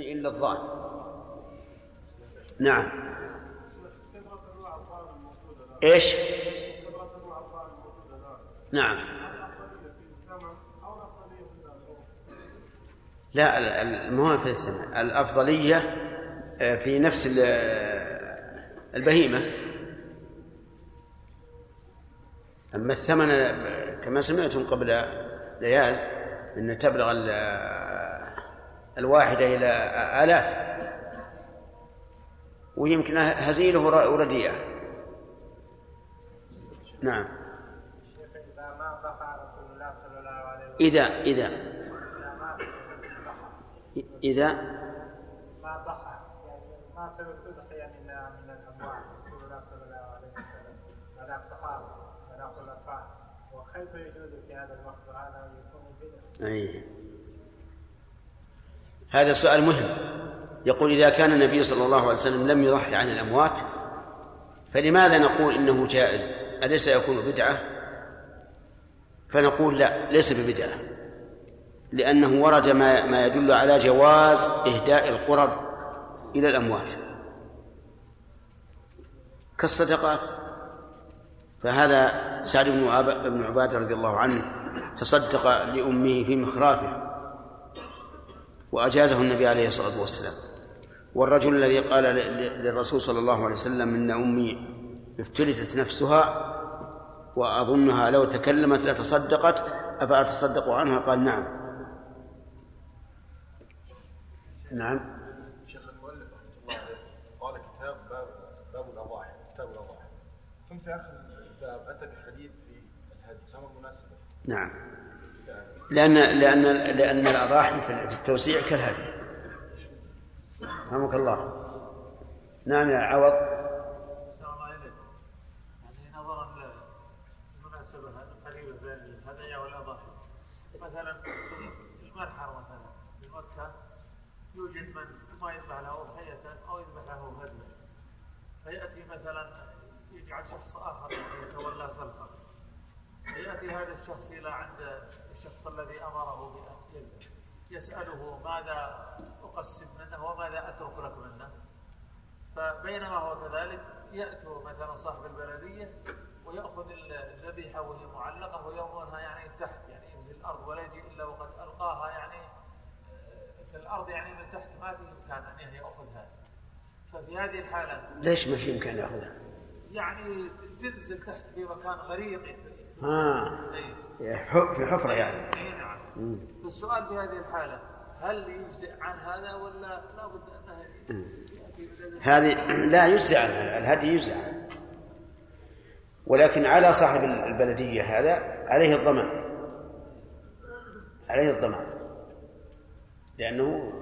إلا الظان نعم. إيش؟ نعم. لا المهم في الثمن الأفضلية آه، في نفس البهيمة. أما الثمن كما سمعتم قبل ليال أن تبلغ الواحدة إلى آلاف. ويمكن هزيله ورديئة نعم. إذا إذا. إذا. ما ضحى يعني ما الأضحية من رسول الله صلى الله عليه وسلم ولا الصحابة ولا وكيف يجوز في هذا الوقت يكون هذا سؤال مهم. يقول إذا كان النبي صلى الله عليه وسلم لم يضحي عن الأموات فلماذا نقول إنه جائز؟ أليس يكون بدعة؟ فنقول لا ليس ببدعة. لأنه ورد ما, ما يدل على جواز إهداء القرب إلى الأموات. كالصدقات. فهذا سعد بن عبادة رضي الله عنه تصدق لأمه في مخرافه. وأجازه النبي عليه الصلاة والسلام. والرجل الذي قال للرسول صلى الله عليه وسلم إن أمي افتلتت نفسها وأظنها لو تكلمت لتصدقت أفأتصدق عنها؟ قال نعم. نعم. شيخ المؤلف رحمه الله قال كتاب باب باب الأضاحي كتاب الأضاحي. ثم في آخر الباب أتى بحديث في الهدي فما المناسبه؟ نعم. لأن لأن لأن الأضاحي في التوسيع كالهدي. رحمك الله. نعم يا عوض. يعني مثلا المرحر مثلا في مكة يوجد من ما يذبح له أضحية أو يذبح له هديا فيأتي مثلا يجعل شخص آخر يتولى سلخه فيأتي هذا الشخص إلى عند الشخص الذي أمره بأن يذبح يسأله ماذا أقسم منه وماذا أترك لك منه فبينما هو كذلك يأتوا مثلا صاحب البلدية ويأخذ الذبيحة وهي معلقة ويرمونها يعني تحت يعني في الأرض ولا يجي إلا وقد ألقاها يعني في الأرض يعني من تحت ما في إمكان أن يأخذها ففي هذه الحالة ليش ما في إمكان يأخذها؟ يعني تنزل تحت في مكان غريق آه في حفرة يعني. اي نعم. فالسؤال في هذه الحالة هل يجزئ عن هذا ولا لابد انه هذه لا يجزئ عنها الهدي يجزئ عنه ولكن على صاحب البلدية هذا عليه الضمان. عليه الضمان. لأنه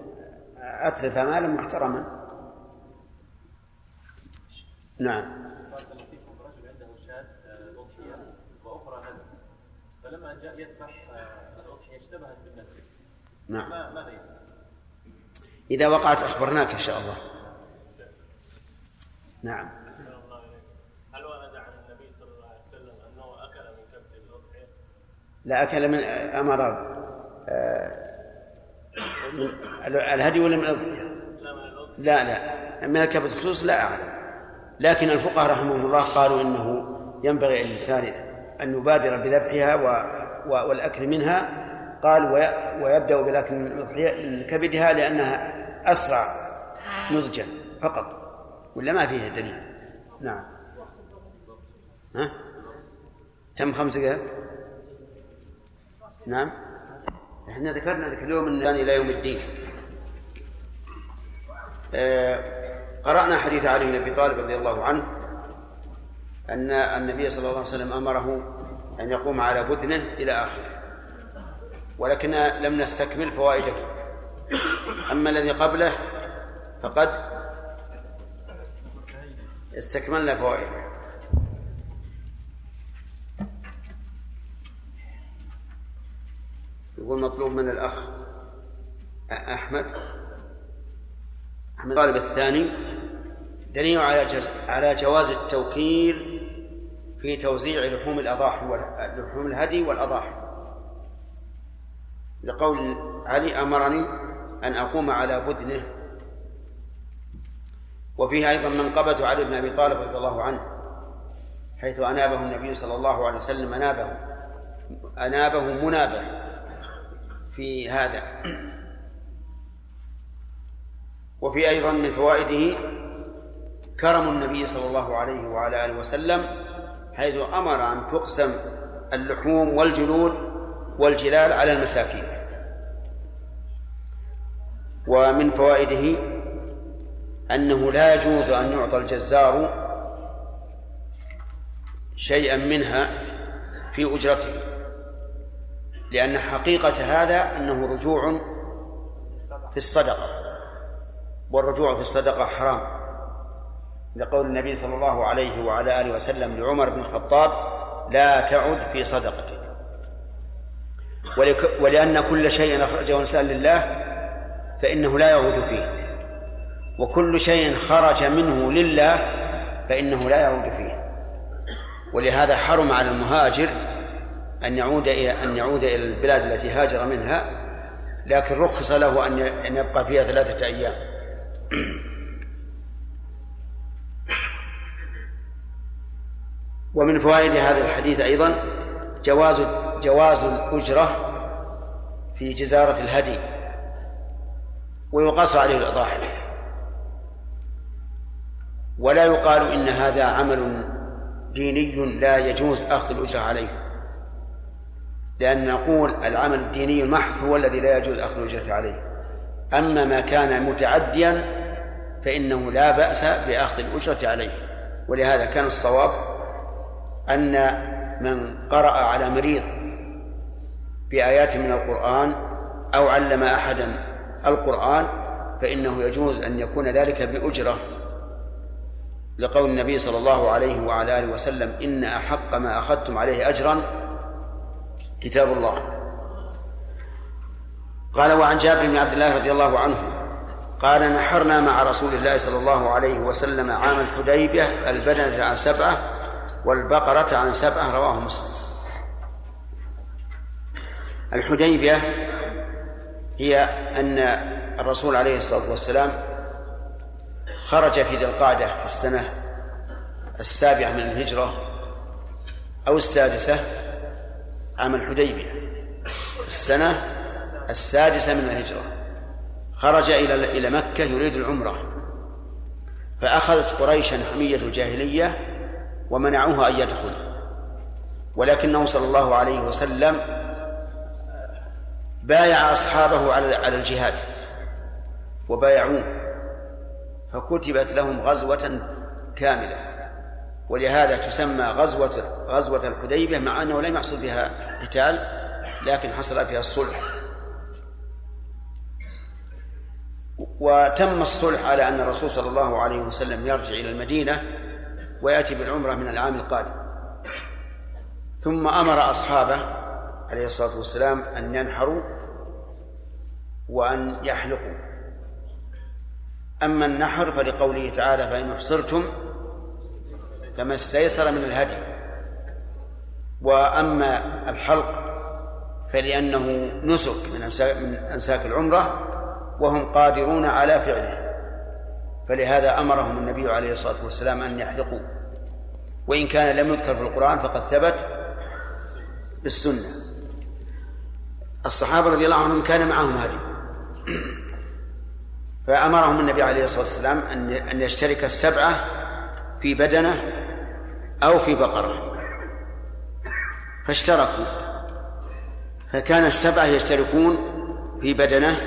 أتلف مالا محترما. نعم رجل عنده شاة أضحية وأخرى نذر فلما جاء يذبح الأضحية اشتبهت بالنذر نعم. ماذا؟ إذا وقعت أخبرناك إن شاء الله. نعم. هل ورد عن النبي صلى الله عليه وسلم أنه أكل من كبد الأضحية؟ لا أكل من أمر آه، من الهدي ولا من الأضحية؟ لا لا من الكبد خصوص لا أعلم. لكن الفقهاء رحمهم الله قالوا إنه ينبغي للإنسان أن يبادر بذبحها و... والأكل منها قال وي... ويبدأ بالأكل من لكبدها لأنها أسرع نضجا فقط ولا ما فيها دليل؟ نعم. ها؟ تم خمس دقائق نعم. إحنا ذكرنا ذاك اليوم من إلى يوم الدين. آه قرأنا حديث علي بن أبي طالب رضي الله عنه أن النبي صلى الله عليه وسلم أمره أن يقوم على بدنه إلى آخره. ولكن لم نستكمل فوائده. أما الذي قبله فقد استكملنا فوائده. يقول مطلوب من الأخ أحمد. أحمد الطالب الثاني. دليل على. على جواز التوكيل في توزيع لحوم الأضاحي لحوم الهدي والأضاحي. لقول علي أمرني أن أقوم على بدنه. وفيه أيضا منقبة علي بن أبي طالب رضي الله عنه حيث أنابه النبي صلى الله عليه وسلم أنابه أنابه منابه في هذا. وفي أيضا من فوائده كرم النبي صلى الله عليه وعلى آله وسلم حيث أمر أن تقسم اللحوم والجلود والجلال على المساكين. ومن فوائده أنه لا يجوز أن يعطى الجزار شيئا منها في أجرته لأن حقيقة هذا أنه رجوع في الصدقة والرجوع في الصدقة حرام. لقول النبي صلى الله عليه وعلى آله وسلم لعمر بن الخطاب لا تعد في صدقتك. ولأن كل شيء أخرجه الإنسان لله فإنه لا يعود فيه. وكل شيء خرج منه لله فإنه لا يعود فيه. ولهذا حرم على المهاجر أن يعود إلى أن يعود إلى البلاد التي هاجر منها لكن رخص له أن يبقى فيها ثلاثة أيام. ومن فوائد هذا الحديث أيضا جواز جواز الأجرة في جزارة الهدي ويقاس عليه الأضاحي ولا يقال إن هذا عمل ديني لا يجوز أخذ الأجرة عليه لأن نقول العمل الديني المحض هو الذي لا يجوز أخذ الأجرة عليه. أما ما كان متعديا فإنه لا بأس بأخذ الأجرة عليه ولهذا كان الصواب أن من قرأ على مريض بآيات من القرآن أو علم أحدا القرآن فإنه يجوز أن يكون ذلك بأجرة. لقول النبي صلى الله عليه وعلى آله وسلم إن أحق ما أخذتم عليه أجرا كتاب الله. قال وعن جابر بن عبد الله رضي الله عنه قال نحرنا مع رسول الله صلى الله عليه وسلم عام الحديبية البدنة عن سبعة والبقرة عن سبعة رواه مسلم. الحديبية هي أن الرسول عليه الصلاة والسلام خرج في ذي القعدة في السنة السابعة من الهجرة أو السادسة عام الحديبية السنة السادسة من الهجرة. خرج إلى إلى مكة يريد العمرة فأخذت قريشا حمية الجاهلية ومنعوه أن يدخل. ولكنه صلى الله عليه وسلم بايع أصحابه على الجهاد وبايعوه. فكتبت لهم غزوة كاملة. ولهذا تسمى غزوة غزوة الحديبية مع أنه لم يحصل فيها قتال لكن حصل فيها الصلح. وتم الصلح على أن الرسول صلى الله عليه وسلم يرجع إلى المدينة ويأتي بالعمرة من العام القادم. ثم أمر أصحابه عليه الصلاة والسلام أن ينحروا وأن يحلقوا. أما النحر فلقوله تعالى فإن أحصرتم فما استيسر من الهدي. وأما الحلق فلأنه نسك من أنساك العمرة وهم قادرون على فعله. فلهذا أمرهم النبي عليه الصلاة والسلام أن يحلقوا. وإن كان لم يذكر في القرآن فقد ثبت بالسنة. الصحابة رضي الله عنهم كان معهم هدي فأمرهم النبي عليه الصلاة والسلام أن أن يشترك السبعة في بدنة أو في بقرة. فاشتركوا. فكان السبعة يشتركون في بدنة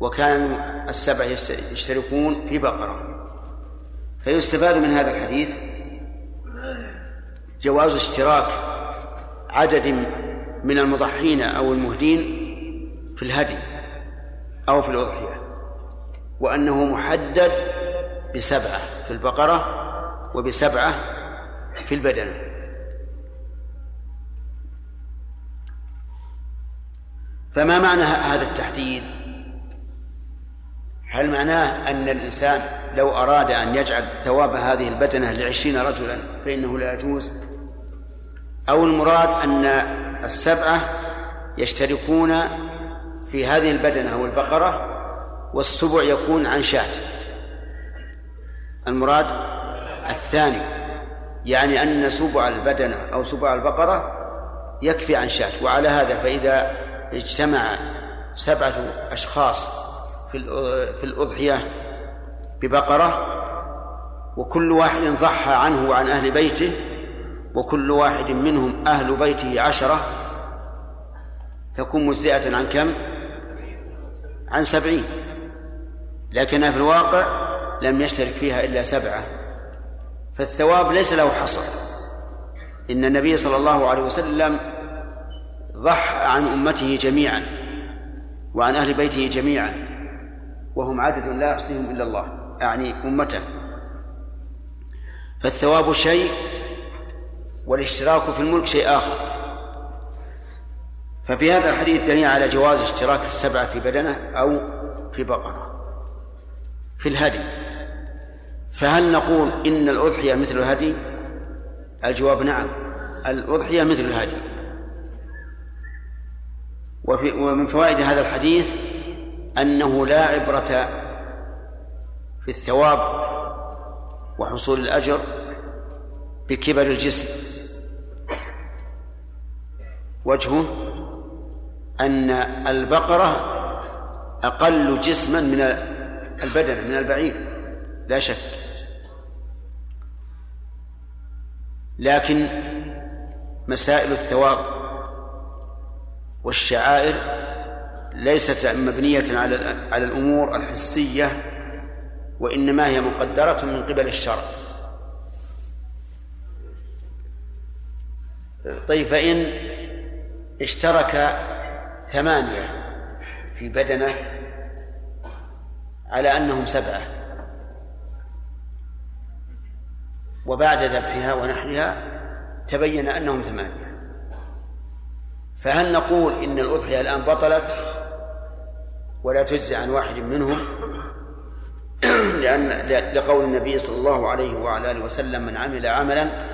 وكان السبعة يشتركون في بقرة. فيستفاد من هذا الحديث جواز اشتراك عدد من المضحين أو المهدين في الهدي أو في الأضحية وأنه محدد بسبعة في البقرة وبسبعة في البدنة. فما معنى هذا التحديد؟ هل معناه أن الإنسان لو أراد أن يجعل ثواب هذه البدنة لعشرين رجلا فإنه لا يجوز؟ أو المراد أن السبعة يشتركون في هذه البدنة أو البقرة والسبع يكون عن شاة. المراد الثاني يعني أن سبع البدنة أو سبع البقرة يكفي عن شاة. وعلى هذا فإذا اجتمع سبعة أشخاص في في الأضحية ببقرة وكل واحد ضحى عنه وعن أهل بيته وكل واحد منهم أهل بيته عشرة تكون مجزئة عن كم؟ عن سبعين. لكنها في الواقع لم يشترك فيها إلا سبعة. فالثواب ليس له حصر. إن النبي صلى الله عليه وسلم ضحى عن أمته جميعا وعن أهل بيته جميعا وهم عدد لا يحصيهم إلا الله يعني أمته. فالثواب شيء والاشتراك في الملك شيء آخر. ففي هذا الحديث دليل على جواز اشتراك السبعة في بدنة أو في بقرة في الهدي. فهل نقول إن الأضحية مثل الهدي؟ الجواب نعم. الأضحية مثل الهدي. وفي ومن فوائد هذا الحديث أنه لا عبرة في الثواب وحصول الأجر بكبر الجسم. وجهه أن البقرة أقل جسما من البدن من البعير. لا شك. لكن مسائل الثواب والشعائر ليست مبنية على على الأمور الحسية وإنما هي مقدرة من قبل الشرع. طيب فإن اشترك ثمانية في بدنه على أنهم سبعة. وبعد ذبحها ونحرها تبين أنهم ثمانية. فهل نقول إن الأضحية الآن بطلت؟ ولا تجزي عن واحد منهم؟ لأن لقول النبي صلى الله عليه وعلى آله وسلم من عمل عملا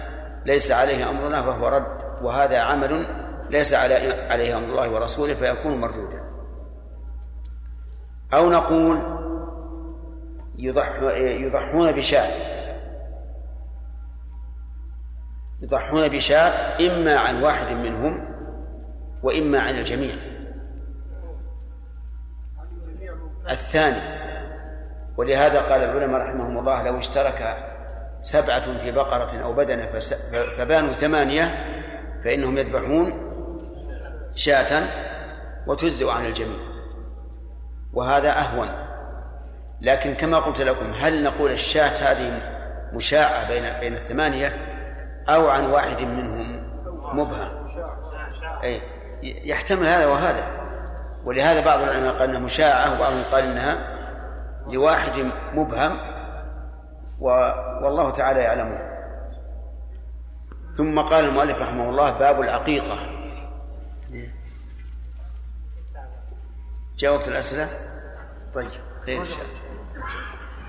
ليس عليه أمرنا فهو رد وهذا عمل ليس عليه أمر الله ورسوله فيكون مردودا. أو نقول يضحون بشاة. يضحون بشاة إما عن واحد منهم وإما عن الجميع. الثاني ولهذا قال العلماء رحمهم الله لو اشترك سبعة في بقرة أو بدنة فبانوا ثمانية فإنهم يذبحون شاة وتجزئ عن الجميع. وهذا أهون. لكن كما قلت لكم هل نقول الشاة هذه مشاعة بين بين الثمانية أو عن واحد منهم مبهم أي يحتمل هذا وهذا. ولهذا بعض العلماء قال إنها مشاعة وبعضهم قال إنها لواحد مبهم. و... والله تعالى يعلمه. ثم قال المؤلف رحمه الله باب العقيقة. جاء وقت الأسئلة؟ طيب خير إن شاء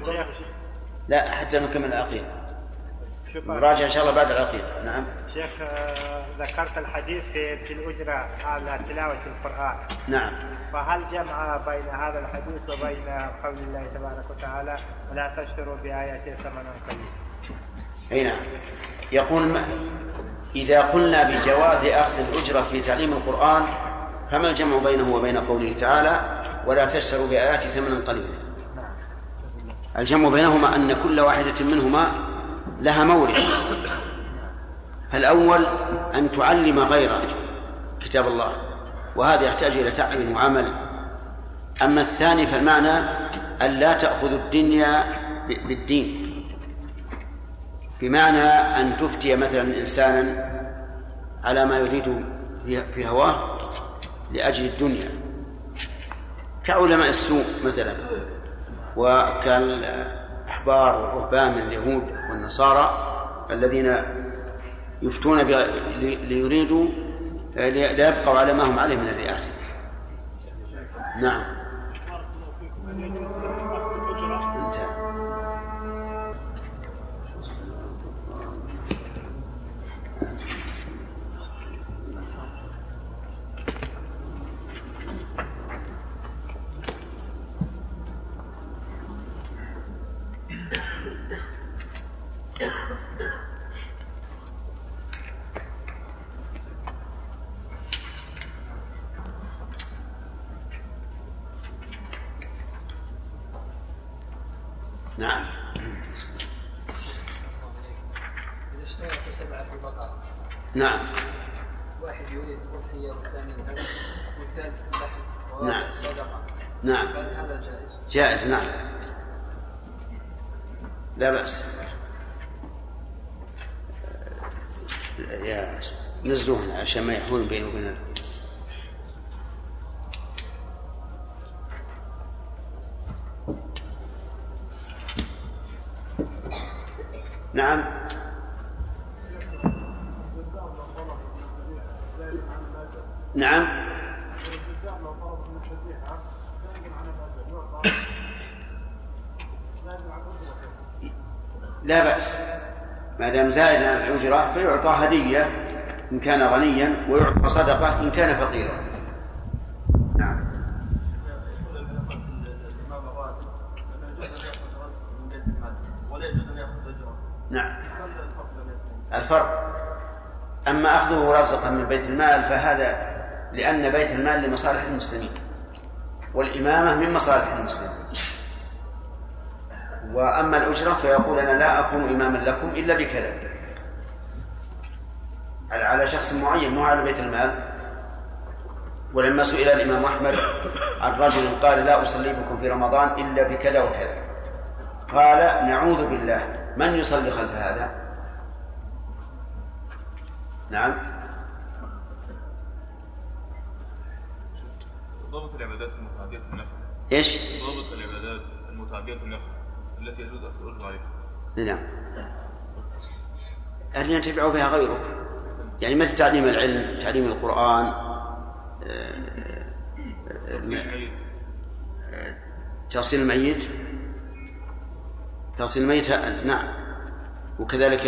الله. لا حتى نكمل العقيدة. نراجع إن شاء الله بعد العقيدة. نعم. شيخ آه، ذكرت الحديث في في الأجرة على تلاوة القرآن. نعم. فهل جمع بين هذا الحديث وبين قول الله تبارك وتعالى ولا تشتروا بآياتي ثمنا قليلا أي نعم. يقول ما إذا قلنا بجواز أخذ الأجرة في تعليم القرآن فما الجمع بينه وبين قوله تعالى ولا تشتروا بآياتي ثمنا قليلا؟ الجمع بينهما أن كل واحدة منهما لها مورد. فالأول أن تعلم غيرك كتاب الله وهذا يحتاج إلى تعب وعمل. أما الثاني فالمعنى أن لا تأخذ الدنيا بالدين. بمعنى أن تفتي مثلا إنسانا على ما يريد في هواه لأجل الدنيا. كعلماء السوء مثلا وكالأحبار والرهبان من اليهود والنصارى الذين يفتون ليريدوا ليبقوا على ما هم عليه من الرئاسة. نعم انتهى نعم إذا اشترط سبعة في بقرة نعم واحد يريد الأضحية والثاني الهدي والثالث اللحم نعم. والرابع الصدقة نعم هل هذا جائز؟ جائز نعم لا بأس يا نزلوهن عشان ما يحول بيني وبين ال- نعم نعم لا بأس ما دام زائد عن الأجرة فيعطى هدية إن كان غنيا ويعطى صدقة إن كان فقيرا. نعم. نعم؟ الفرق. أما أخذه رزقا من بيت المال فهذا لأن بيت المال لمصالح المسلمين والإمامة من مصالح المسلمين. وأما الأجرة فيقول أنا لا أكون إماما لكم إلا بكذا على على شخص معين مو على بيت المال. ولما سئل الإمام أحمد عن رجل قال لا أصلي بكم في رمضان إلا بكذا وكذا. قال نعوذ بالله من يصلي خلف هذا؟ نعم. ضابط العبادات المتعدية النفع. إيش؟ ضابط العبادات المتعدية النفع التي يجوز أخذ الأجر عليها. نعم. أن ينتفع بها غيرك. يعني مثل تعليم العلم تعليم القرآن آه، تغسيل الميت. تغسيل الميت. تغسيل الميت نعم. وكذلك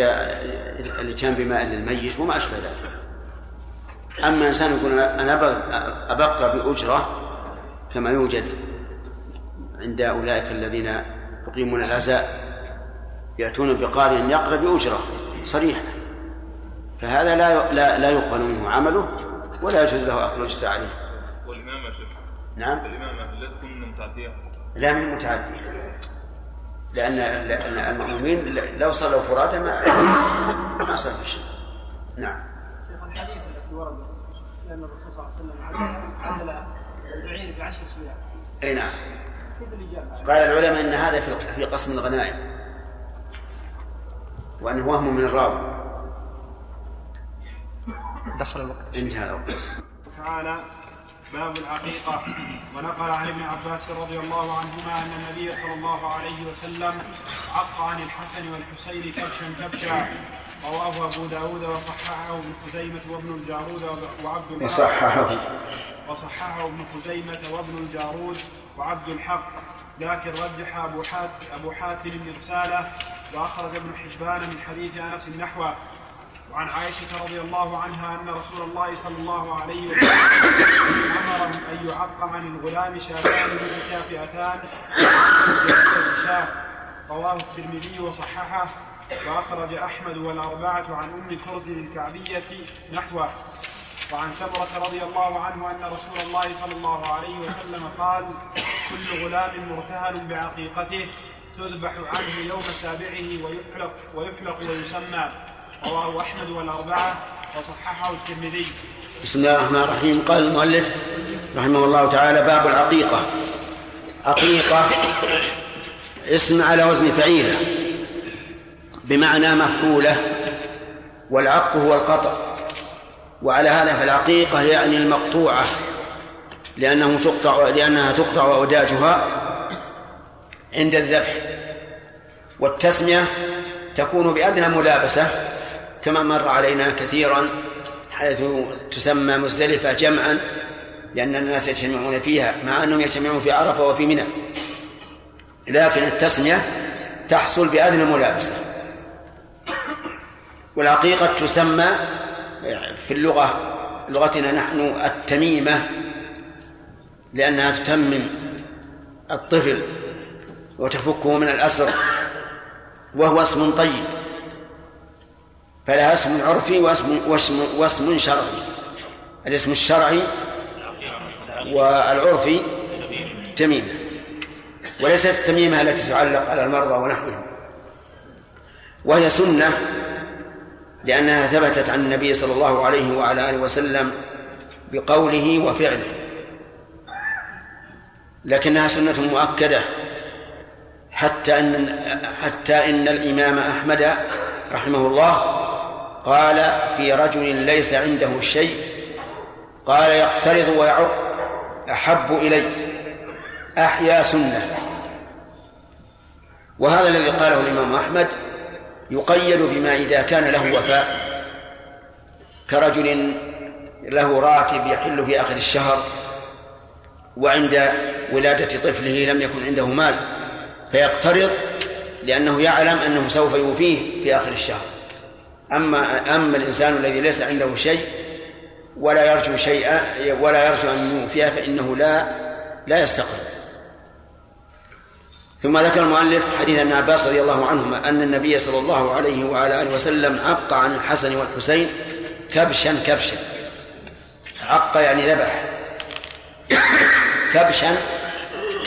الاتيان بماء للميت وما أشبه ذلك. أما إنسان يقول أنا أبق- أبقى بأجرة كما يوجد عند أولئك الذين يقيمون العزاء يأتون بقارئ يقرأ بأجرة. صريحة فهذا لا لا لا يقبل منه عمله ولا يجوز له أخذ الأجرة عليه والإمامة يا شيخ. نعم. الإمامة لا تكون متعدية. لا من متعدية. لأن لأن المأمومين لو صلوا فرادى ما ما صار في شيء نعم. شيخ الحديث الذي ورد لأن الرسول صلى الله عليه وسلم عدل عدل البعير بعشر سياح أي نعم؟ قال العلماء أن هذا في في قسم الغنائم. وأنه وهم من الراوي. دخل الوقت. انتهى الوقت. تعالى باب العقيقة ونقل عن ابن عباس رضي الله عنهما أن النبي صلى الله عليه وسلم عق عن الحسن والحسين كبشا كبشا. رواه أبو داود وصححه ابن خزيمة وابن الجارود وعبد الحق. وصححه. وصححه ابن خزيمة وابن الجارود وعبد الحق. لكن رجح أبو حاتم, أبو حاتم إرساله وأخرج ابن حبان من حديث أنس نحوه وعن عائشة رضي الله عنها أن رسول الله صلى الله عليه وسلم أمرهم أن يعق عن الغلام شاتان متكافئتان رواه الترمذي وصححه وأخرج أحمد والأربعة عن أم كرز الكعبية نحوه. وعن سمرة رضي الله عنه أن رسول الله صلى الله عليه وسلم قال كل غلام مرتهن بعقيقته تذبح عنه يوم سابعه ويحلق ويحلق ويسمى. رواه أحمد والأربعة وصححه الترمذي. بسم الله الرحمن الرحيم. قال المؤلف رحمه الله تعالى باب العقيقة. عقيقة اسم على وزن فعيلة بمعنى مفعولة والعق هو القطع. وعلى هذا فالعقيقة يعني المقطوعة لأنه تقطع لأنها تقطع أوداجها عند الذبح. والتسمية تكون بأدنى ملابسة كما مر علينا كثيرا حيث تسمى مزدلفة جمعا لأن الناس يجتمعون فيها مع أنهم يجتمعون في عرفة وفي منى. لكن التسمية تحصل بأدنى ملابسة. والعقيقة تسمى في اللغة لغتنا نحن التميمة لأنها تتمم الطفل وتفكه من الأسر وهو اسم طيب. فلها اسم عرفي واسم واسم واسم شرعي. الاسم الشرعي والعرفي تميمة وليست التميمة التي تعلق على المرضى ونحوهم. وهي سنة لأنها ثبتت عن النبي صلى الله عليه وعلى آله وسلم بقوله وفعله. لكنها سنة مؤكدة. حتى أن حتى إن الإمام أحمد رحمه الله قال في رجل ليس عنده شيء قال يقترض ويعق أحب إلي أحيا سنة. وهذا الذي قاله الإمام أحمد يقيد بما إذا كان له وفاء كرجل له راتب يحل في آخر الشهر وعند ولادة طفله لم يكن عنده مال فيقترض لأنه يعلم أنه سوف يوفيه في آخر الشهر. أما أما الإنسان الذي ليس عنده شيء ولا يرجو شيئا ولا يرجو أن يوفيه فإنه لا لا يستقر. ثم ذكر المؤلف حديث ابن عباس رضي الله عنهما أن النبي صلى الله عليه وعلى آله وسلم عق عن الحسن والحسين كبشا كبشا. عق يعني ذبح. كبشا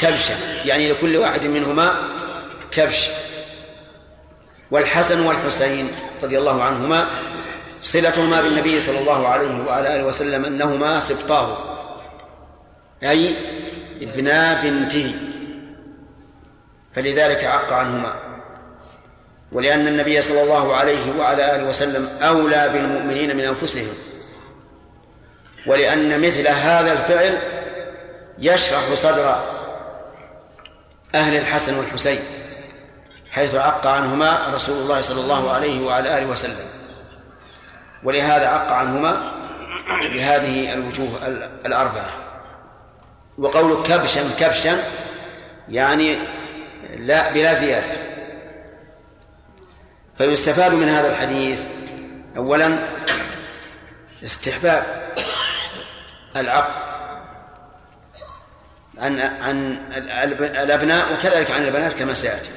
كبشا يعني لكل واحد منهما كبش. والحسن والحسين رضي الله عنهما صلتهما بالنبي صلى الله عليه وعلى آله وسلم أنهما سبطاه. أي ابنا بنته. فلذلك عق عنهما. ولأن النبي صلى الله عليه وعلى آله وسلم أولى بالمؤمنين من أنفسهم. ولأن مثل هذا الفعل يشرح صدر أهل الحسن والحسين. حيث عق عنهما رسول الله صلى الله عليه وعلى آله وسلم. ولهذا عق عنهما بهذه الوجوه الأربعة. وقول كبشا كبشا يعني لا بلا زيادة. فيستفاد من هذا الحديث أولا استحباب العقل عن عن الأبناء وكذلك عن البنات كما سيأتي.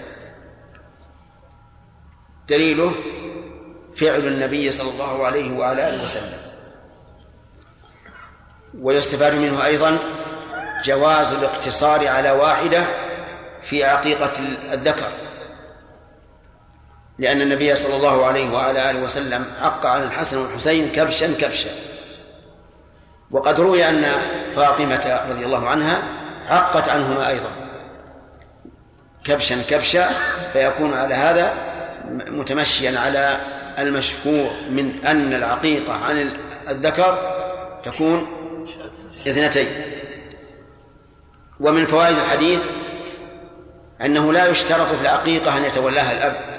دليله فعل النبي صلى الله عليه وعلى آله وسلم. ويستفاد منه أيضا جواز الاقتصار على واحدة في عقيقة الذكر. لأن النبي صلى الله عليه وعلى آله وسلم عق عن الحسن والحسين كبشا كبشا. وقد روي أن فاطمة رضي الله عنها عقت عنهما أيضا. كبشا كبشا فيكون على هذا متمشيا على المشهور من أن العقيقة عن الذكر تكون اثنتين. ومن فوائد الحديث أنه لا يشترط في العقيقة أن يتولاها الأب.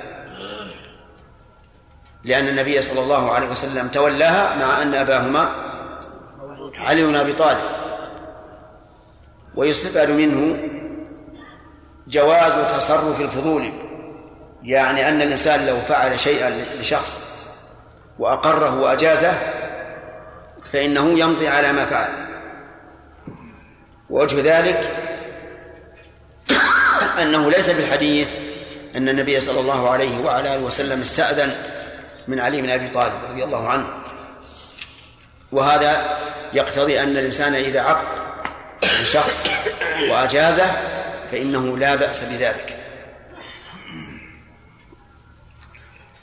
لأن النبي صلى الله عليه وسلم تولاها مع أن أباهما علي بن أبي طالب. ويستفاد منه جواز تصرف الفضول. يعني أن الإنسان لو فعل شيئا لشخص وأقره وأجازه فإنه يمضي على ما فعل. ووجه ذلك أنه ليس في الحديث أن النبي صلى الله عليه وعلى آله وسلم استأذن من علي بن أبي طالب رضي الله عنه. وهذا يقتضي أن الإنسان إذا عقد شخص وأجازه فإنه لا بأس بذلك.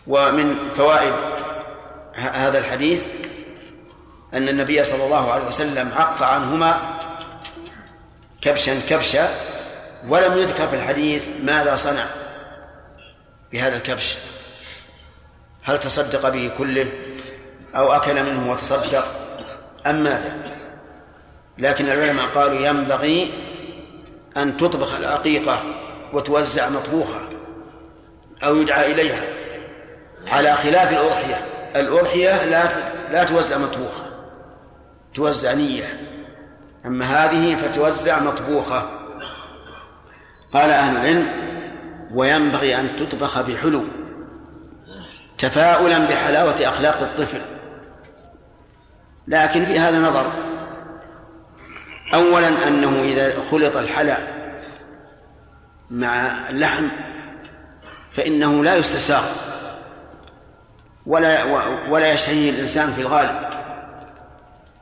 ومن فوائد هذا الحديث أن النبي صلى الله عليه وسلم عق عنهما كبشا كبشا ولم يذكر في الحديث ماذا صنع بهذا الكبش. هل تصدق به كله أو أكل منه وتصدق؟ أم ماذا؟ لكن العلماء قالوا ينبغي أن تطبخ العقيقة وتوزع مطبوخة أو يدعى إليها. على خلاف الأضحية. الأضحية لا لا توزع مطبوخة. توزع نية. أما هذه فتوزع مطبوخة. قال أهل العلم وينبغي أن تطبخ بحلو. تفاؤلا بحلاوة أخلاق الطفل. لكن في هذا نظر. أولا أنه إذا خلط الحلا مع اللحم فإنه لا يستساغ. ولا ولا يشتهيه الإنسان في الغالب.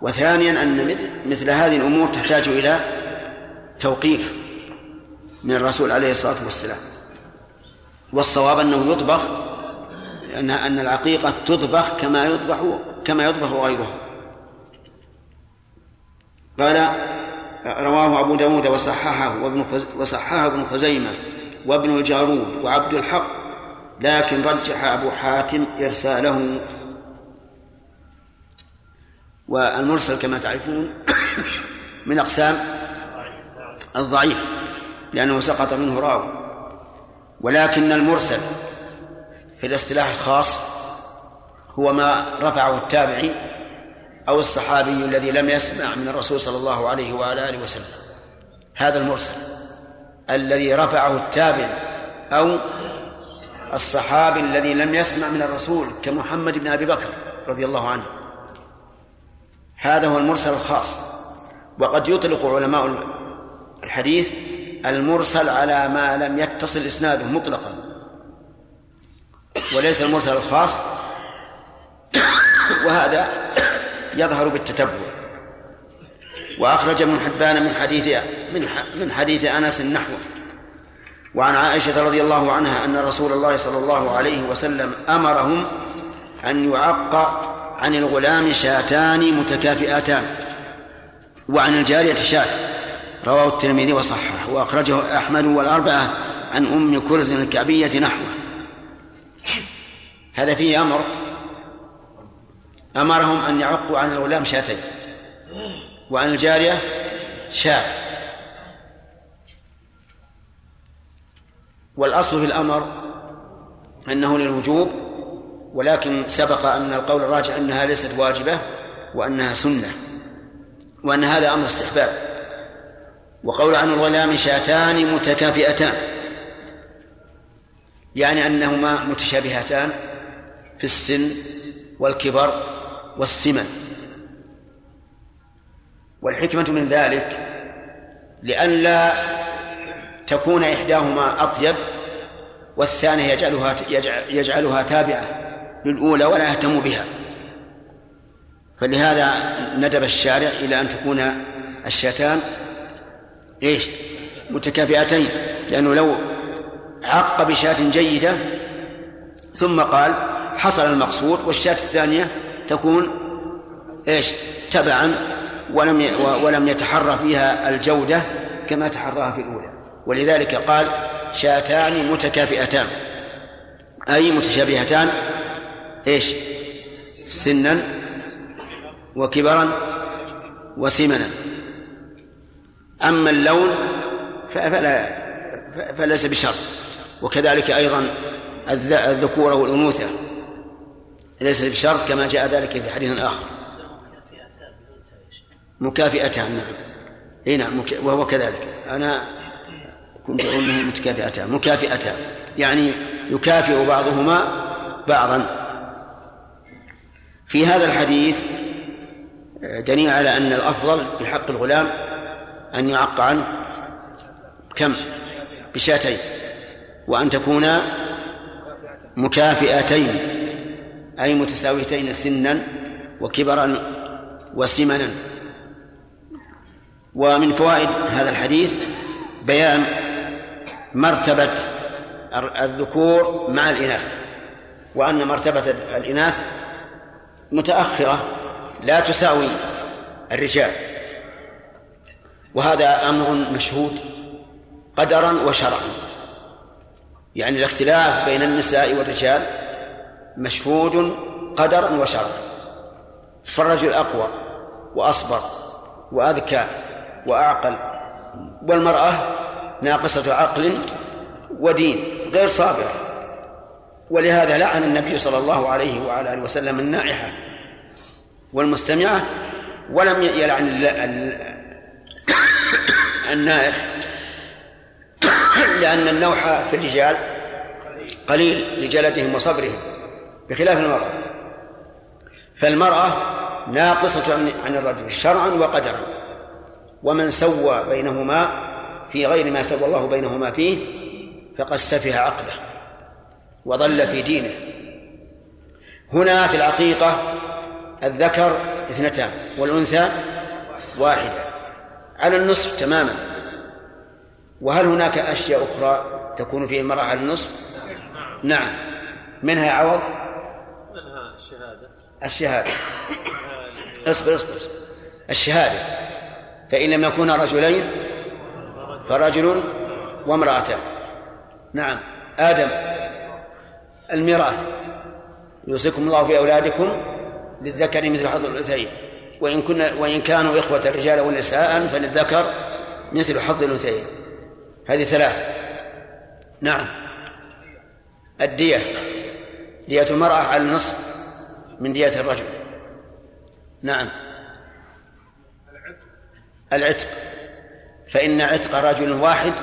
وثانيا أن مثل, هذه الأمور تحتاج إلى توقيف من الرسول عليه الصلاة والسلام. والصواب أنه يطبخ أن أن العقيقة تطبخ كما يطبخ كما يطبخ غيرها قال رواه أبو داود وصححه وابن وصححه ابن خزيمة وابن الجارود وعبد الحق لكن رجح أبو حاتم إرساله. والمرسل كما تعرفون من أقسام الضعيف لأنه سقط منه راوي. ولكن المرسل في الاصطلاح الخاص هو ما رفعه التابعي أو الصحابي الذي لم يسمع من الرسول صلى الله عليه وعلى آله وسلم. هذا المرسل الذي رفعه التابع أو الصحابي الذي لم يسمع من الرسول كمحمد بن أبي بكر رضي الله عنه. هذا هو المرسل الخاص. وقد يطلق علماء الحديث المرسل على ما لم يتصل إسناده مطلقا. وليس المرسل الخاص. وهذا يظهر بالتتبع. وأخرج ابن حبان من حديث من من حديث أنس نحوه. وعن عائشة رضي الله عنها أن رسول الله صلى الله عليه وسلم أمرهم أن يعق عن الغلام شاتان متكافئتان وعن الجارية شاة رواه الترمذي وصححه وأخرجه أحمد والأربعة عن أم كرز الكعبية نحوه. هذا فيه أمر. أمرهم أن يعقوا عن الغلام شاتين وعن الجارية شاة والأصل في الأمر أنه للوجوب ولكن سبق أن القول الراجح أنها ليست واجبة وأنها سنة وأن هذا أمر استحباب. وقول عن الغلام شاتان متكافئتان يعني أنهما متشابهتان في السن والكبر والسمن. والحكمة من ذلك لئلا تكون إحداهما أطيب والثانية يجعلها يجعلها تابعة للأولى ولا يهتم بها فلهذا ندب الشارع إلى أن تكون الشاتان إيش؟ متكافئتين لأنه لو عق بشاة جيدة ثم قال حصل المقصود والشاة الثانية تكون إيش؟ تبعا ولم ولم يتحرى فيها الجودة كما تحراها في الأولى ولذلك قال شاتان متكافئتان. أي متشابهتان. إيش؟ سنا وكبرا وسمنا. أما اللون فلا فليس بشرط. وكذلك أيضا الذكورة والأنوثة. ليس بشرط كما جاء ذلك في حديث آخر. مكافئتان نعم. إي نعم وهو كذلك. أنا انه متكافئتان مكافئتان. يعني يكافئ بعضهما بعضا. في هذا الحديث دليل على أن الأفضل في حق الغلام أن يعق عنه كم؟ بشاتين. وأن تكونا مكافئتين أي متساويتين سنا وكبرا وسمنا. ومن فوائد هذا الحديث بيان مرتبة الذكور مع الإناث وأن مرتبة الإناث متأخرة لا تساوي الرجال وهذا أمر مشهود قدرا وشرعا يعني الاختلاف بين النساء والرجال مشهود قدرا وشرعا فالرجل أقوى وأصبر وأذكى وأعقل والمرأة ناقصة عقل ودين غير صابرة ولهذا لعن النبي صلى الله عليه وعلى آله وسلم النائحة والمستمعة ولم يلعن النائح لأن النوح في الرجال قليل لجلدهم وصبرهم بخلاف المرأة. فالمرأة ناقصة عن الرجل شرعا وقدرا ومن سوى بينهما في غير ما سوى الله بينهما فيه فقد سفه عقله وضل في دينه. هنا في العقيقة الذكر اثنتان والأنثى واحدة على النصف تماما. وهل هناك أشياء أخرى تكون فيه المرأة على النصف؟ نعم. منها عوض؟ منها الشهادة. الشهادة اصبر اصبر. الشهادة. فإن لم يكونا رجلين فرجل وامرأتان نعم. آدم. الميراث. يوصيكم الله في أولادكم للذكر مثل حظ الأنثيين. وإن كنا وإن كانوا إخوة رجالا ونساء فللذكر مثل حظ الأنثيين. هذه ثلاثة نعم. الدية. دية المرأة على النصف من دية الرجل. نعم. العتق. فإن عتق رجل واحد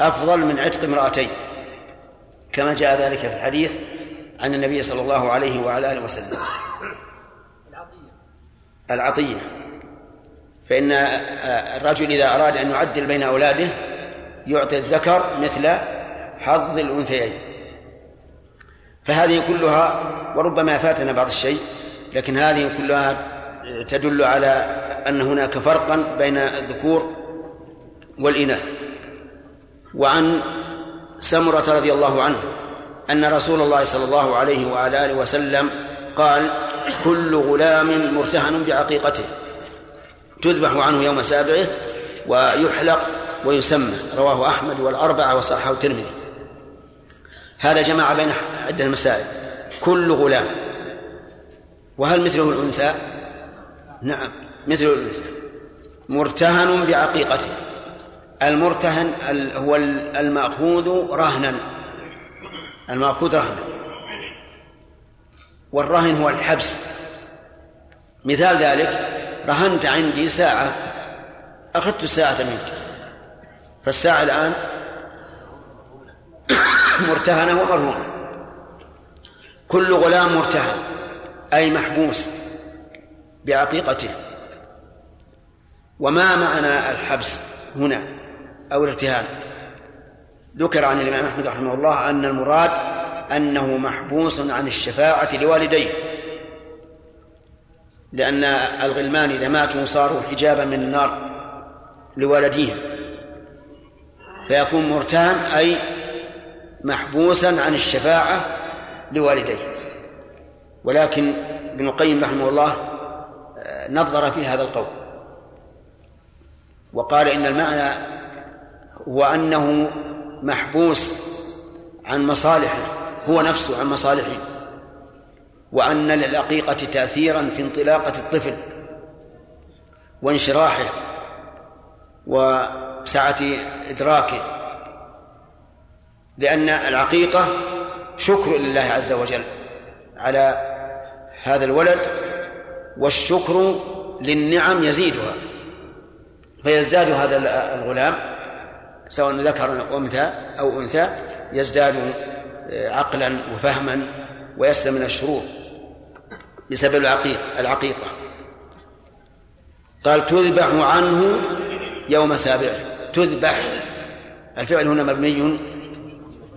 أفضل من عتق امرأتين. كما جاء ذلك في الحديث عن النبي صلى الله عليه وعلى آله وسلم. العطية. فإن الرجل إذا أراد أن يعدل بين أولاده يعطي الذكر مثل حظ الأنثيين. فهذه كلها وربما فاتنا بعض الشيء لكن هذه كلها تدل على أن هناك فرقا بين الذكور والإناث. وعن سمرة رضي الله عنه أن رسول الله صلى الله عليه وعلى آله وسلم قال كل غلام مرتهن بعقيقته. تذبح عنه يوم سابعه ويحلق ويسمى. رواه أحمد والأربعة وصححه الترمذي. هذا جمع بين عدة مسائل. كل غلام. وهل مثله الأنثى؟ نعم مثل الأنثى. مرتهن بعقيقته. المرتهن هو المأخوذ رهنا. المأخوذ رهنا والرهن هو الحبس. مثال ذلك رهنت عندي ساعة أخذت الساعة منك. فالساعة الآن مرتهنة ومرهونة. كل غلام مرتهن أي محبوس بعقيقته. وما معنى الحبس هنا؟ أو الارتهان. ذكر عن الإمام أحمد رحمه الله أن المراد أنه محبوس عن الشفاعة لوالديه. لأن الغلمان إذا ماتوا صاروا حجابا من النار لوالديهم. فيكون مرتهن أي محبوسا عن الشفاعة لوالديه. ولكن ابن القيم رحمه الله آه، نظر في هذا القول. وقال إن المعنى هو أنه محبوس عن مصالحه هو نفسه عن مصالحه. وأن للعقيقة تأثيرا في انطلاقة الطفل وانشراحه وسعة إدراكه. لأن العقيقة شكر لله عز وجل على هذا الولد والشكر للنعم يزيدها فيزداد هذا الغلام سواء ذكر أو أنثى أو أنثى يزداد آه، عقلا وفهما ويسلم من الشرور بسبب العقيق العقيقة. قال تذبح عنه يوم سابعه. تذبح الفعل هنا مبني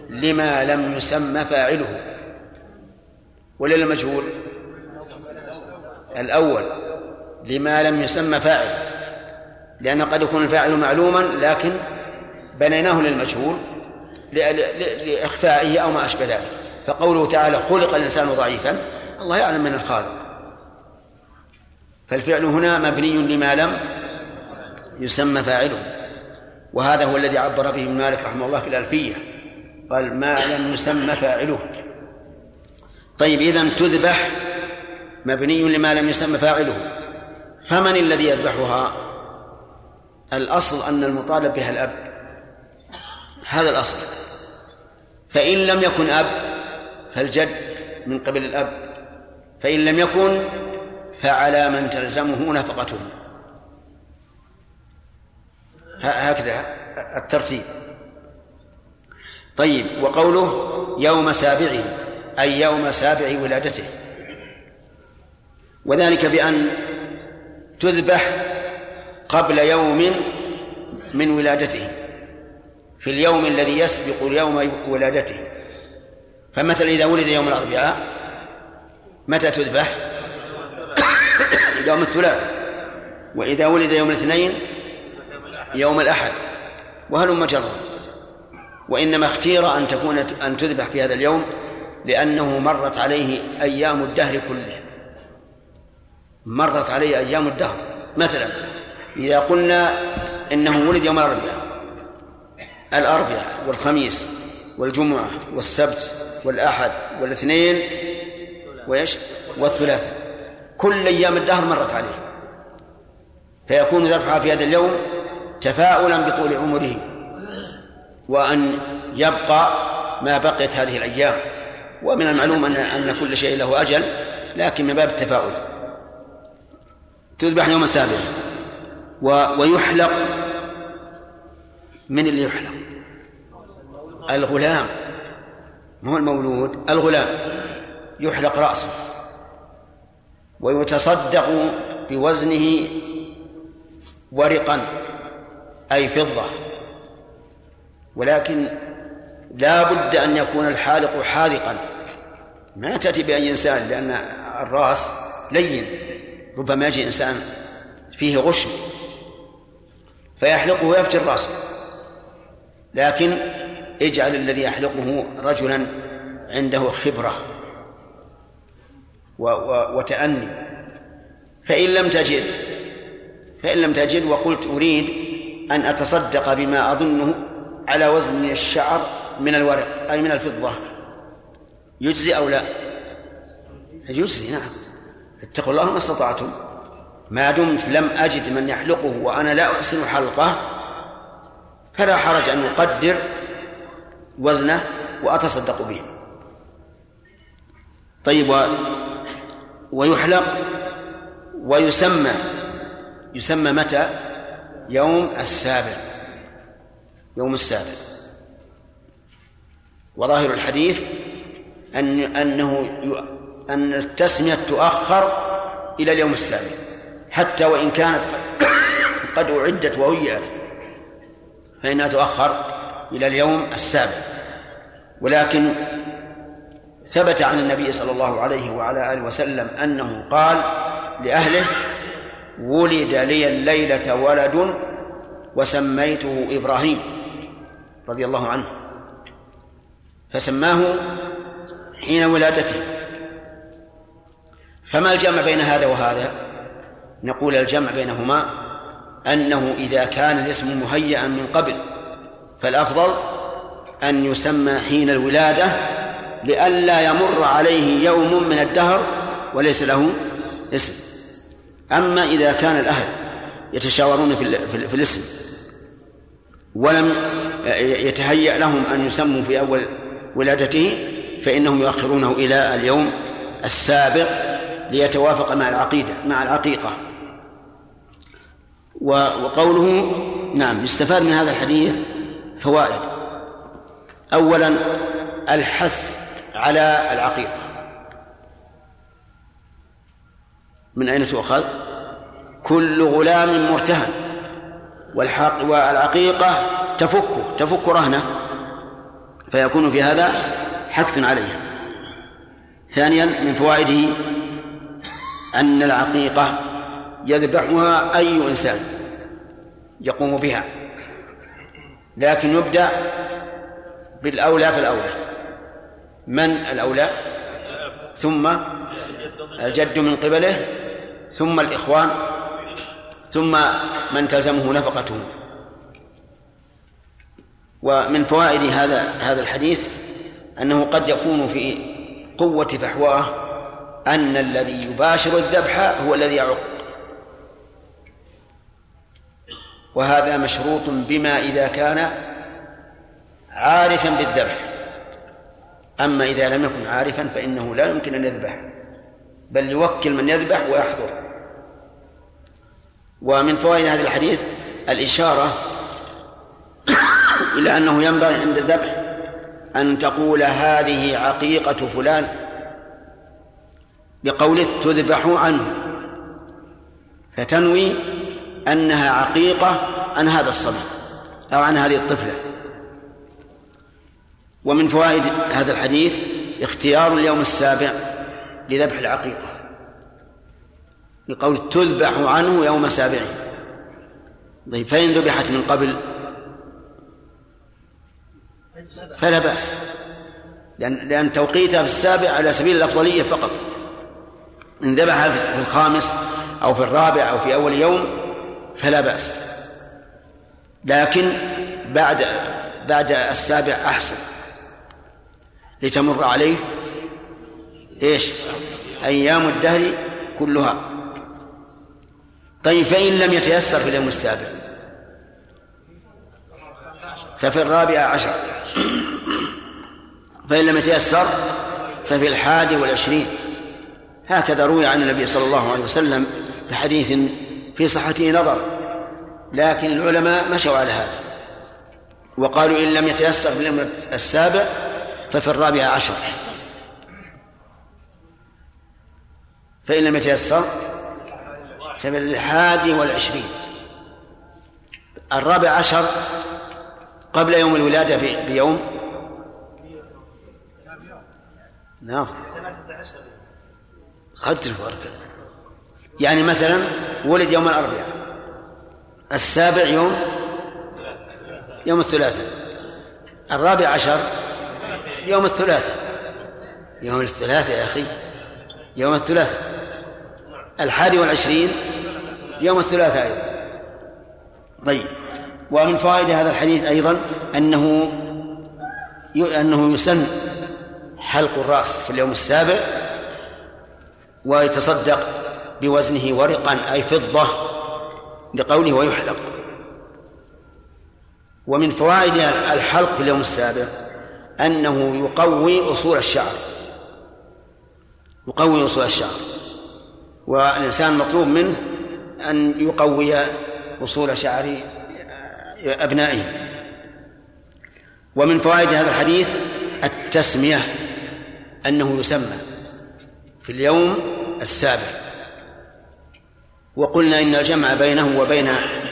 لما لم يسمى فاعله ولا المجهول؟ الأول لما لم يسمى فاعل لأن قد يكون الفاعل معلوما لكن بنيناه للمجهول لإخفائه أو ما أشبه ذلك. فقوله تعالى خلق الإنسان ضعيفا الله يعلم من الخالق. فالفعل هنا مبني لما لم يسمى فاعله. وهذا هو الذي عبر به ابن مالك رحمه الله في الألفية. قال ما لم يسمى فاعله. طيب إذا تذبح مبني لما لم يسمى فاعله. فمن الذي يذبحها؟ الأصل أن المطالب بها الأب. هذا الأصل. فإن لم يكن أب فالجد من قبل الأب. فإن لم يكن فعلى من تلزمه نفقته. هكذا الترتيب. طيب وقوله يوم سابعه أي يوم سابع ولادته. وذلك بأن تذبح قبل يوم من ولادته. في اليوم الذي يسبق يوم ولادته. فمثلا إذا ولد يوم الأربعاء متى تذبح؟ يوم الثلاثاء وإذا ولد يوم الاثنين يوم الأحد. وهلم جرا. وإنما اختير أن تكون أن تذبح في هذا اليوم لأنه مرت عليه أيام الدهر كله. مرت عليه أيام الدهر. مثلا إذا قلنا إنه ولد يوم الأربعاء الأربعاء والخميس والجمعة والسبت والأحد والاثنين وإيش؟ والثلاثاء كل أيام الدهر مرت عليه. فيكون ذبحها في هذا اليوم تفاؤلا بطول عمره. وأن يبقى ما بقيت هذه الأيام. ومن المعلوم أن أن كل شيء له أجل لكن من باب التفاؤل. تذبح يوم السابع ويحلق من اللي يحلق الغلام. ما هو المولود؟ الغلام. يحلق رأسه. ويتصدق بوزنه ورقا أي فضة. ولكن لا بد أن يكون الحالق حاذقا. ما تأتي بأي إنسان لأن الرأس لين. ربما يجي إنسان فيه غشم فيحلقه ويفتر رأسه لكن اجعل الذي يحلقه رجلا عنده خبرة وتأني. فإن لم تجد فإن لم تجد وقلت أريد أن أتصدق بما أظنه على وزن الشعر من الورق أي من الفضة. يجزي أو لا؟ يجزي نعم. اتقوا الله ما استطعتم. ما دمت لم أجد من يحلقه وأنا لا أحسن حلقة. فلا حرج أن أقدر وزنه وأتصدق به. طيب و... ويحلق ويسمى يسمى متى؟ يوم السابع. يوم السابع. وظاهر الحديث أن أنه أن التسمية تؤخر إلى اليوم السابع حتى وإن كانت قد أعدت وهيئت. فإنها تؤخر إلى اليوم السابع. ولكن ثبت عن النبي صلى الله عليه وعلى آله وسلم أنه قال لأهله ولد لي الليلة ولد وسميته إبراهيم رضي الله عنه. فسماه حين ولادته. فما الجمع بين هذا وهذا؟ نقول الجمع بينهما أنه إذا كان الاسم مهيئا من قبل فالأفضل أن يسمى حين الولادة لئلا يمر عليه يوم من الدهر وليس له اسم. أما إذا كان الأهل يتشاورون في, في الاسم ولم يتهيأ لهم أن يسموا في أول ولادته فإنهم يؤخرونه إلى اليوم السابق ليتوافق مع العقيدة مع العقيقة. وقوله نعم يستفاد من هذا الحديث فوائد. أولا الحث على العقيقة. من أين تؤخذ؟ كل غلام مرتهن والحق والعقيقة تفكه تفك رهنة فيكون في هذا حث عليها. ثانيا من فوائده أن العقيقة يذبحها أي إنسان يقوم بها لكن يبدأ بالأولى فالأولى من الأولى؟ ثم الجد من قبله ثم الإخوان ثم من تلزمه نفقته. ومن فوائد هذا هذا الحديث أنه قد يكون في قوة فحواه أن الذي يباشر الذبح هو الذي يعق وهذا مشروط بما إذا كان عارفا بالذبح. أما إذا لم يكن عارفا فإنه لا يمكن أن يذبح بل يوكل من يذبح ويحضر. ومن فوائد هذا الحديث الإشارة إلى أنه ينبغي عند الذبح أن تقول هذه عقيقة فلان لقوله تذبح عنه فتنوي أنها عقيقة عن هذا الصبي أو عن هذه الطفلة. ومن فوائد هذا الحديث اختيار اليوم السابع لذبح العقيقة لقول تذبح عنه يوم سابعه. طيب فإن ذبحت من قبل فلا بأس لأن لأن توقيتها في السابع على سبيل الأفضلية فقط. إن ذبح في الخامس أو في الرابع أو في أول يوم فلا بأس. لكن بعد بعد السابع أحسن. لتمر عليه إيش؟ أيام الدهر كلها. طيب فإن لم يتيسر في اليوم السابع. ففي الرابع عشر. فإن لم يتيسر ففي الحادي والعشرين. هكذا روي عن النبي صلى الله عليه وسلم بحديث في صحته نظر لكن العلماء مشوا على هذا وقالوا إن لم يتيسر في اليوم السابع ففي الرابع عشر. فإن لم يتيسر ففي الحادي والعشرين. الرابع عشر قبل يوم الولادة بيوم. نعم. قدر الفرق يعني مثلا ولد يوم الأربعاء السابع يوم يوم الثلاثاء الرابع عشر يوم الثلاثاء. يوم الثلاثاء يا أخي يوم الثلاثاء. الحادي والعشرين يوم الثلاثاء أيضا. طيب ومن فوائد هذا الحديث أيضا أنه أنه يسن حلق الرأس في اليوم السابع ويتصدق بوزنه ورقا أي فضة لقوله ويحلق. ومن فوائد الحلق في اليوم السابع أنه يقوي أصول الشعر. يقوي أصول الشعر. والإنسان مطلوب منه أن يقوي أصول شعر أبنائه. ومن فوائد هذا الحديث التسمية أنه يسمى في اليوم السابع. وقلنا إن الجمع بينه وبين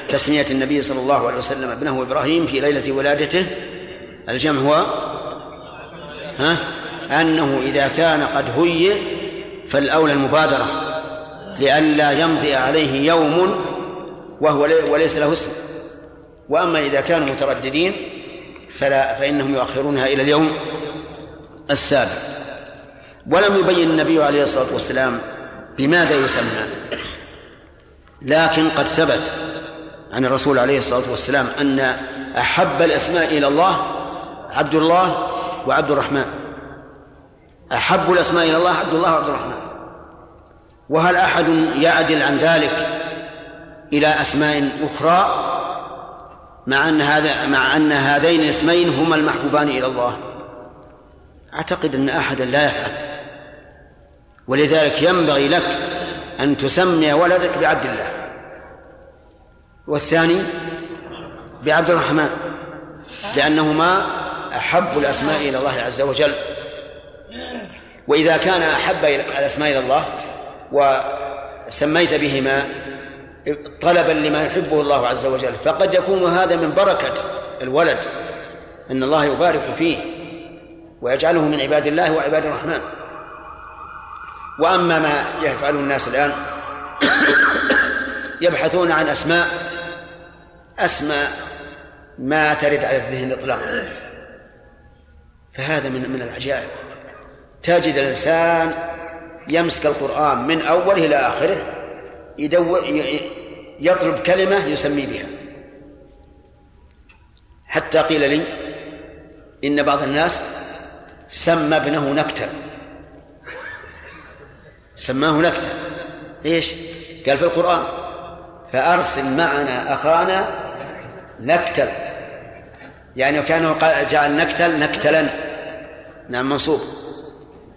تسمية النبي صلى الله عليه وسلم ابنه إبراهيم في ليلة ولادته الجمع هو؟ ها؟ أنه إذا كان قد هيئ فالأولى المبادرة لئلا يمضي عليه يوم وهو وليس له اسم. وأما إذا كانوا مترددين فلا فإنهم يؤخرونها إلى اليوم السابع. ولم يبين النبي عليه الصلاة والسلام بماذا يسمى. لكن قد ثبت عن الرسول عليه الصلاة والسلام أن أحب الأسماء إلى الله عبد الله وعبد الرحمن. أحب الأسماء إلى الله عبد الله وعبد الرحمن. وهل أحد يعدل عن ذلك إلى أسماء أخرى مع أن هذا مع أن هذين الاسمين هما المحبوبان إلى الله؟ أعتقد أن أحدا لا يفعل. ولذلك ينبغي لك أن تسمي ولدك بعبد الله. والثاني بعبد الرحمن لأنهما أحب الأسماء إلى الله عز وجل. وإذا كان أحب الأسماء إلى الله وسميت بهما طلبا لما يحبه الله عز وجل فقد يكون هذا من بركة الولد أن الله يبارك فيه ويجعله من عباد الله وعباد الرحمن. وأما ما يفعله الناس الآن يبحثون عن أسماء أسماء ما ترد على الذهن إطلاقا. فهذا من من العجائب. تجد الإنسان يمسك القرآن من أوله إلى آخره يدور يطلب كلمة يسمي بها. حتى قيل لي إن بعض الناس سمى ابنه نكتة سماه نكتة. إيش؟ قال في القرآن فأرسل معنا أخانا نكتل. يعني وكانه جعل نكتل نكتلا. نعم منصوب.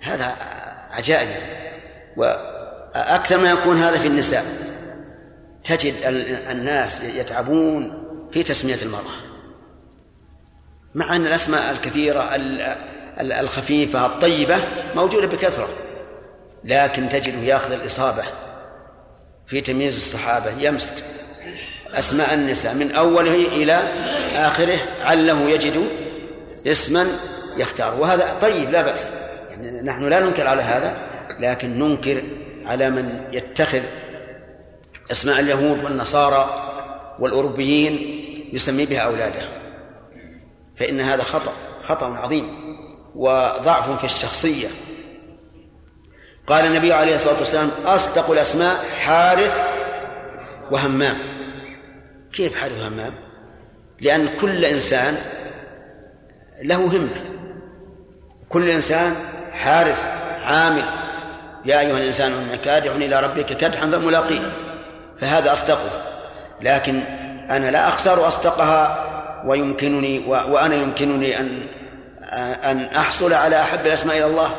هذا عجائب. يعني وأكثر ما يكون هذا في النساء. تجد الناس يتعبون في تسمية المرأة. مع أن الأسماء الكثيرة الخفيفة الطيبة موجودة بكثرة. لكن تجده ياخذ الإصابة في تمييز الصحابة يمسك أسماء النساء من أوله إلى آخره عله يجد اسما يختار. وهذا طيب لا بأس. يعني نحن لا ننكر على هذا لكن ننكر على من يتخذ أسماء اليهود والنصارى والأوروبيين يسمي بها أولاده. فإن هذا خطأ خطأ عظيم وضعف في الشخصية. قال النبي عليه الصلاة والسلام أصدق الأسماء حارث وهمام. كيف حارث وهمام؟ لأن كل إنسان له همة. كل إنسان حارث عامل. يا أيها الإنسان انك كادح إلى ربك كدحا فملاقيه. فهذا أصدقه. لكن أنا لا أختار أصدقها ويمكنني وأنا يمكنني ان أن أحصل على أحب الأسماء إلى الله.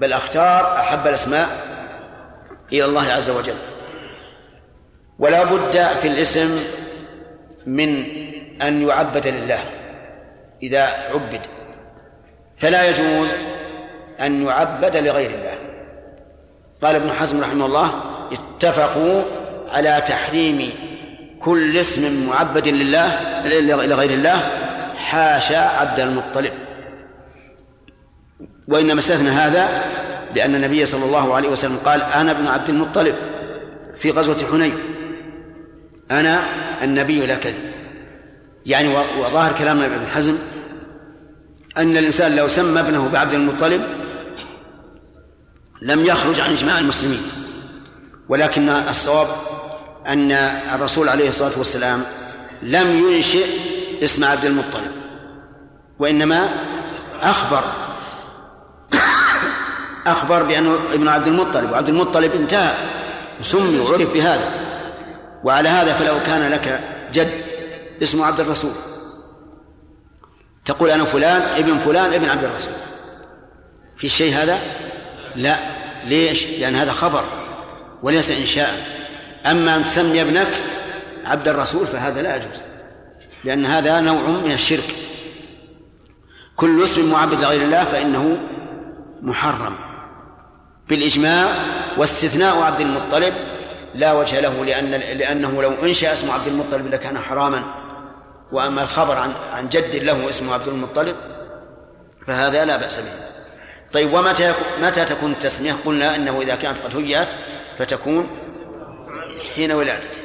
بل أختار أحب الأسماء إلى الله عز وجل. ولا بد في الاسم من أن يعبد لله إذا عبد. فلا يجوز أن يعبد لغير الله. قال ابن حزم رحمه الله اتفقوا على تحريم كل اسم معبد لله لغير الله حاشا عبد المطلب. وإنما استثنى هذا لأن النبي صلى الله عليه وسلم قال أنا ابن عبد المطلب في غزوة حنين أنا النبي لا كذب. يعني وظاهر كلام ابن حزم أن الإنسان لو سمى ابنه بعبد المطلب لم يخرج عن إجماع المسلمين ولكن الصواب أن الرسول عليه الصلاة والسلام لم ينشئ اسم عبد المطلب وإنما أخبر أخبر بأنه ابن عبد المطلب وعبد المطلب انتهى وسمي وعرف بهذا. وعلى هذا فلو كان لك جد اسمه عبد الرسول. تقول أنا فلان ابن فلان ابن عبد الرسول. في شيء هذا؟ لا. ليش؟ لأن هذا خبر وليس إنشاء. أما أن تسمي ابنك عبد الرسول فهذا لا يجوز لأن هذا نوع من الشرك. كل اسم معبد لغير الله فإنه محرم. بالإجماع واستثناء عبد المطلب لا وجه له لأن لأنه لو أنشأ اسم عبد المطلب لكان حراما. وأما الخبر عن عن جد له اسمه عبد المطلب فهذا لا بأس به. طيب ومتى متى تكون التسمية؟ قلنا أنه إذا كانت قد هيأت فتكون حين ولادته.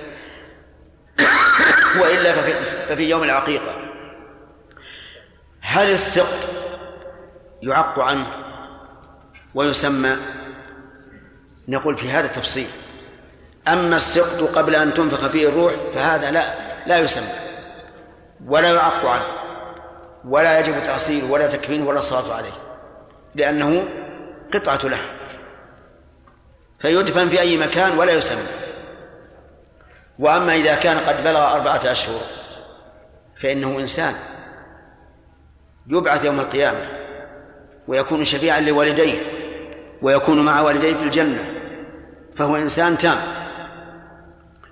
وإلا ففي, ففي يوم العقيقة. هل السقط يعق عنه؟ ويسمى. نقول في هذا تفصيل. أما السقط قبل أن تنفخ فيه الروح فهذا لا لا يسمى ولا يعق عنه ولا يجب تأصيله ولا تكفينه ولا الصلاة عليه لأنه قطعة لحم فيدفن في أي مكان ولا يسمى. وأما إذا كان قد بلغ أربعة أشهر فإنه إنسان يبعث يوم القيامة ويكون شفيعا لوالديه. ويكون مع والديه في الجنة فهو إنسان تام.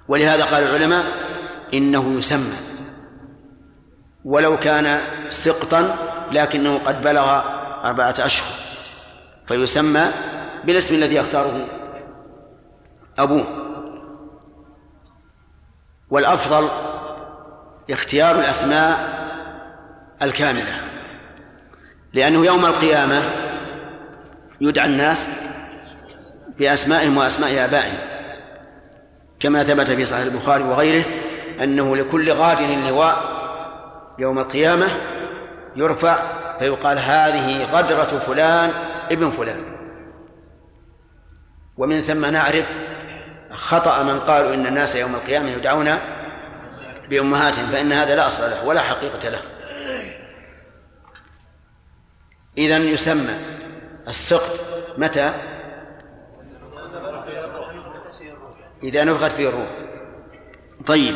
ولهذا قال العلماء إنه يسمى. ولو كان سقطا لكنه قد بلغ أربعة أشهر. فيسمى بالاسم الذي يختاره أبوه. والأفضل اختيار الأسماء الكاملة لأنه يوم القيامة يدعى الناس بأسمائهم وأسماء آبائهم كما ثبت في صحيح البخاري وغيره أنه لكل غاد لواء يوم القيامة يرفع فيقال هذه غدرة فلان ابن فلان. ومن ثم نعرف خطأ من قالوا إن الناس يوم القيامة يدعون بأمهاتهم فإن هذا لا أصل له ولا حقيقة له. إذا يسمى السقط متى؟ إذا نفخت فيه الروح طيب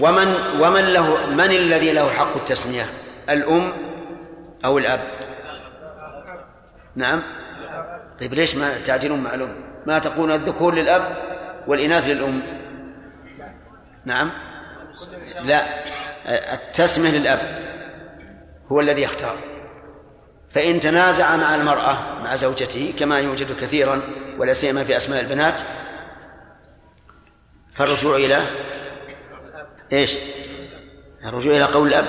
ومن ومن له من الذي له حق التسمية؟ الأم أو الأب؟ نعم طيب ليش ما تعجلون معلوم؟ ما تقول الذكور للأب والإناث للأم؟ نعم لا التسمية للأب هو الذي يختار فإن تنازع مع المرأة مع زوجته كما يوجد كثيرا ولا سيما في أسماء البنات فالرجوع إلى إيش؟ الرجوع إلى قول الأب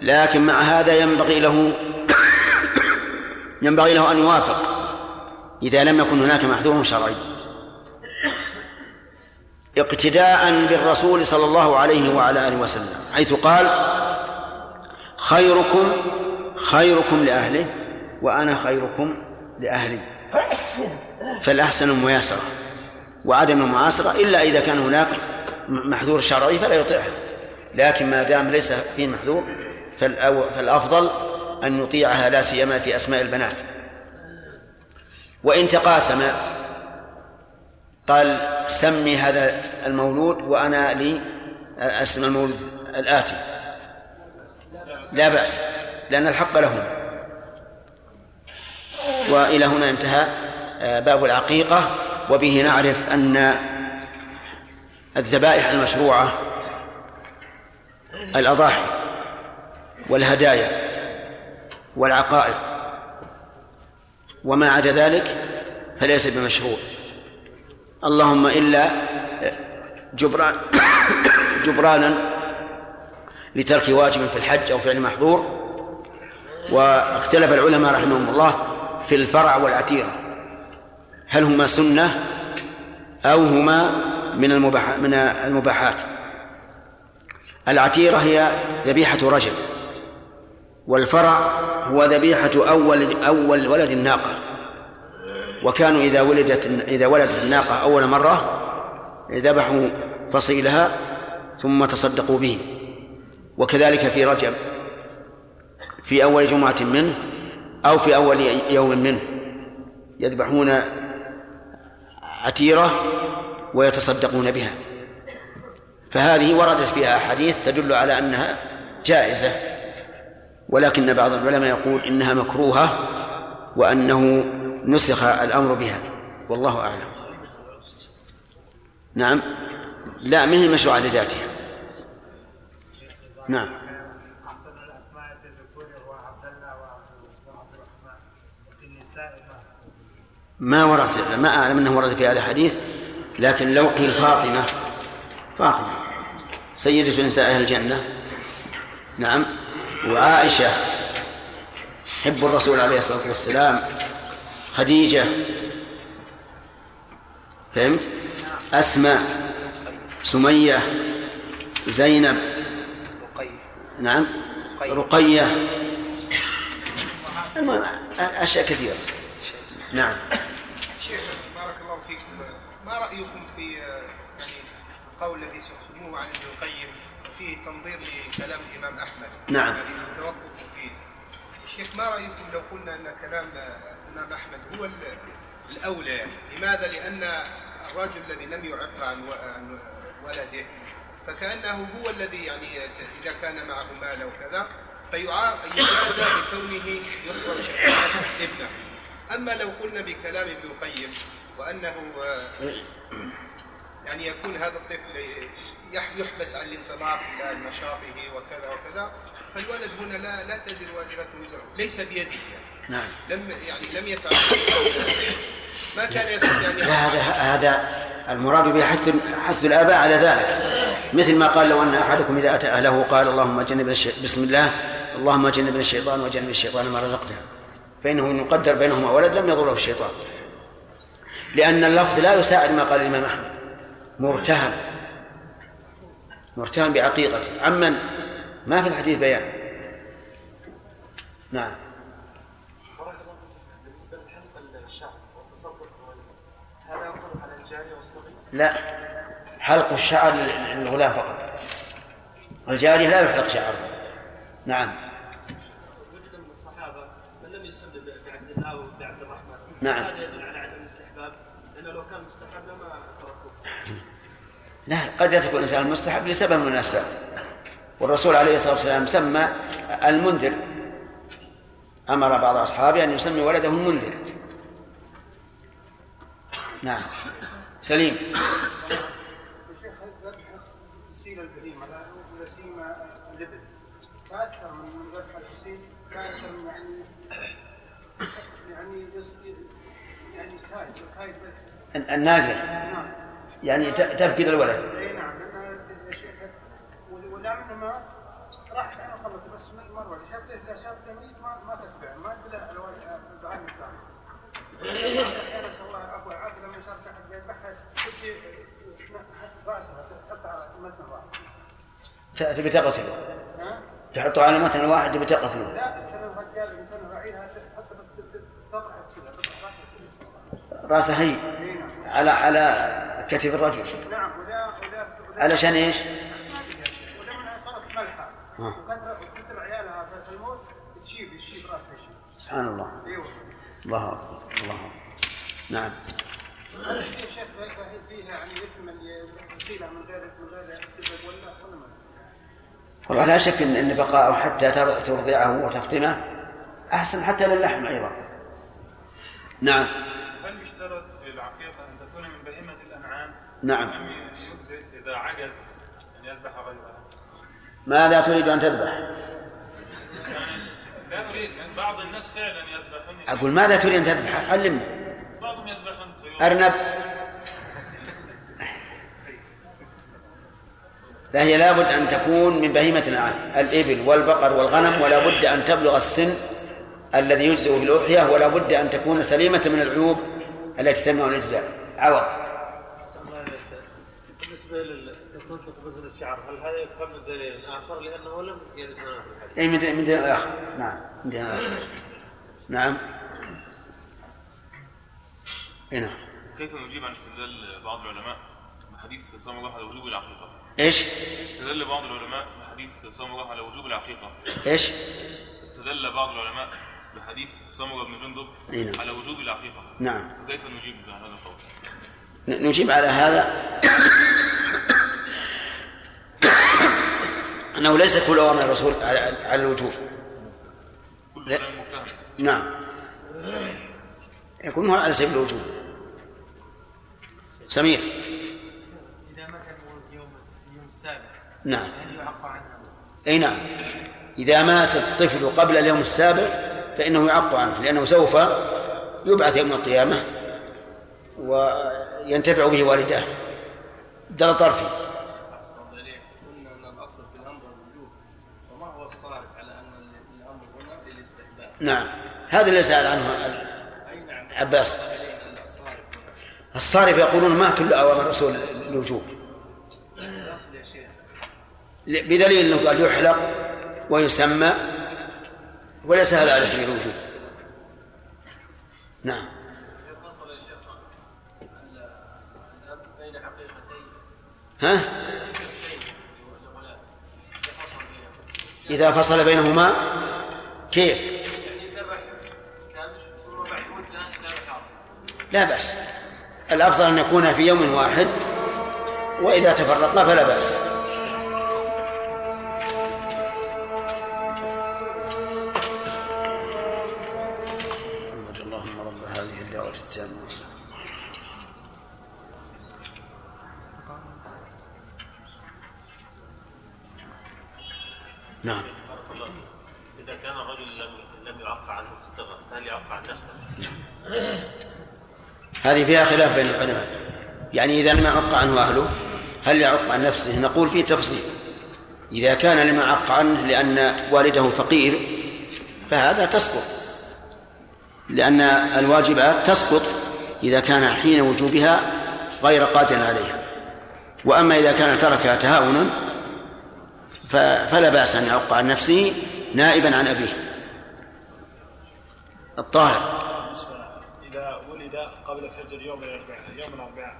لكن مع هذا ينبغي له ينبغي له أن يوافق إذا لم يكن هناك محذور شرعي اقتداء بالرسول صلى الله عليه وعلى آله وسلم حيث قال خيركم خيركم لأهله وأنا خيركم لأهلي. فالأحسن المياسرة وعدم المعاصرة إلا إذا كان هناك محذور شرعي فلا يطيعه. لكن ما دام ليس فيه محذور فالأفضل أن يطيعها لا سيما في أسماء البنات. وإن تقاسم قال سمي هذا المولود وأنا لي أسم المولود الآتي. لا بأس. لأن الحق لهم. وإلى هنا انتهى آه، باب العقيقة وبه نعرف أن الذبائح المشروعة الأضاحي والهدايا والعقائق وما عدا ذلك فليس بمشروع. اللهم إلا جبران جبرانا لترك واجب في الحج أو فعل محظور واختلف العلماء رحمهم الله في الفرع والعتيرة هل هما سنة أو هما من المباح من المباحات؟ العتيرة هي ذبيحة رجل والفرع هو ذبيحة أول أول ولد الناقة وكانوا إذا ولدت إذا ولدت الناقة أول مرة ذبحوا فصيلها ثم تصدقوا به. وكذلك في رجب. في أول جمعة منه أو في أول يوم منه. يذبحون عتيرة ويتصدقون بها. فهذه وردت فيها أحاديث تدل على أنها جائزة. ولكن بعض العلماء يقول إنها مكروهة وأنه نسخ الأمر بها. والله أعلم. نعم. لا ما هي مشروعة لذاتها. نعم. ما ورد ما أعلم أنه ورد في هذا الحديث لكن لو قيل فاطمة فاطمة سيدة نساء أهل الجنة. نعم. وعائشة حب الرسول عليه الصلاة والسلام خديجة. فهمت؟ أسماء سمية زينب. نعم. رقية. أشياء كثيرة. نعم. شيخ بارك الله فيكم ما رأيكم في يعني القول الذي سمعتموه عن ابن القيم فيه تنظير لكلام الإمام أحمد؟ نعم. يعني فيه. الشيخ ما رأيكم لو قلنا أن كلام الإمام أحمد هو الأولى؟ يعني لماذا؟ لأن الرجل الذي لم يعف عن ولده فكأنه هو الذي يعني إذا كان معه مال وكذا فيجازى بكونه شهادة ابنه. أما لو قلنا بكلام ابن القيم وأنه يعني يكون هذا الطفل يحبس عن الانطلاق إلى نشاطه وكذا وكذا فالولد هنا لا لا تزر وازرة وزر ليس بيده. يعني. نعم. لم يعني لم يفعل ما كان يستطيع ان لا هذا هذا المراد به حث حث الآباء على ذلك. مثل ما قال لو أن أحدكم إذا أتى أهله قال اللهم جنبنا بسم الله اللهم جنبنا الشيطان وجنب الشيطان ما رزقتنا فانه ان يقدر بينهما ولد لم يضره الشيطان. لأن اللفظ لا يساعد ما قال الإمام أحمد. مرتهن. مرتهن بعقيقته. عمن ما في الحديث بيان. نعم؟ لا. حلق الشعر للغلام فقط. الجاريه لا يحلق شعرها نعم وجد من الصحابه من لم يسمى بعبد الله وبعبد الرحمن نعم. هذا يدل على عدم الاستحباب لأنه لو كان مستحب لما تركوه لا قد يترك الإنسان المستحب لسبب من الأسباب. والرسول عليه الصلاة والسلام سمى المنذر. أمر بعض أصحابه أن يسمي ولده المنذر. نعم. سليم. البهيمة الإبل. فأكثر من ذبح الحسين فأكثر من يعني يعني الناقة يعني تفقد الولد. إي نعم شيخ ولما أنا بس من مره شافته شافته ما تتبع ما على تبي تقتله تحطه على متن واحد تبي تقتله لا الرجال مثلا بس تطرح راسه هي على على كتف الرجل. نعم علشان إيش؟ منها صارت ملحه عيالها تشيب تشيب راسها سبحان الله. أيوه الله أكبر. الله أكبر. نعم. فيها يعني من غير من غير ولا ولا والله لا شك ان إن بقاءه حتى تر- ترضعه وتفطمه أحسن حتى للحم أيضا. نعم هل يشترط في العقيقة أن تكون من بهيمة الأنعام؟ نعم. إذا عجز أن يذبح غيرها؟ ماذا تريد أن تذبح؟ لا أريد بعض الناس فعلا يذبحون أقول ماذا تريد أن تذبح؟ علمني بعضهم يذبحون طيور أرنب لا هي لابد أن تكون من بهيمة الانعام الإبل والبقر والغنم ولا بد أن تبلغ السن الذي يجزئ بالأضحية ولا بد أن تكون سليمة من العيوب التي تمنع الأجزاء عوض بالنسبة لتصدق وزن الشعر هل هذا يفهم من دليل آخر لأنه لم يرد هنا في الحديث اي من دين الآخر نعم من دين الآخر نعم أي نعم كيف نجيب عن استدلال بعض العلماء بحديث صام الله على وجوب العقيقة؟ إيش؟ استدل بعض العلماء بحديث صام الله على وجوب العقيقة إيش؟ استدل بعض العلماء بحديث سمرة بن جندب نعم. على وجوب العقيقة نعم. فكيف نجيب على هذا القول؟ نجيب على هذا أنه ليس كل أوامر الرسول على, الوجوب. كل لا. نعم. يكون هو على سبيل الوجوب. سمير. إذا مات يوم اليوم السابع نعم؟ أي نعم. إذا مات الطفل قبل اليوم السابع فإنه يعق عنه لأنه سوف يبعث يوم القيامة وينتفع به والداه دل طرفي. نعم. هذا اللي سأل عنه عباس. الصارف يقولون ما كل أوامر الرسول الوجوب بدليل إنه قال يحلق ويسمى وليس هذا على سبيل الوجوب. نعم. ها؟ إذا فصل بينهما كيف؟ لا بأس. الأفضل أن يكون في يوم واحد وإذا تفرقا فلا بأس. اللهم رب هذه الدعوة التامة. نعم بارك الله فيك. اذا كان الرجل لم لم يعفى عنه في الصغر هل يعفى عن نفسه؟ هذه فيها خلاف بين العلماء. يعني إذا لم يعق عنه أهله هل يعق عن نفسه؟ نقول فيه تفصيل. إذا كان لم يعق عنه لأن والده فقير فهذا تسقط. لأن الواجبات تسقط إذا كان حين وجوبها غير قادر عليها. وأما إذا كان تركها تهاونا فلا بأس أن يعق عن نفسه نائبا عن أبيه. الطاهر. ولد قبل فجر يوم الأربعاء يوم الأربعاء.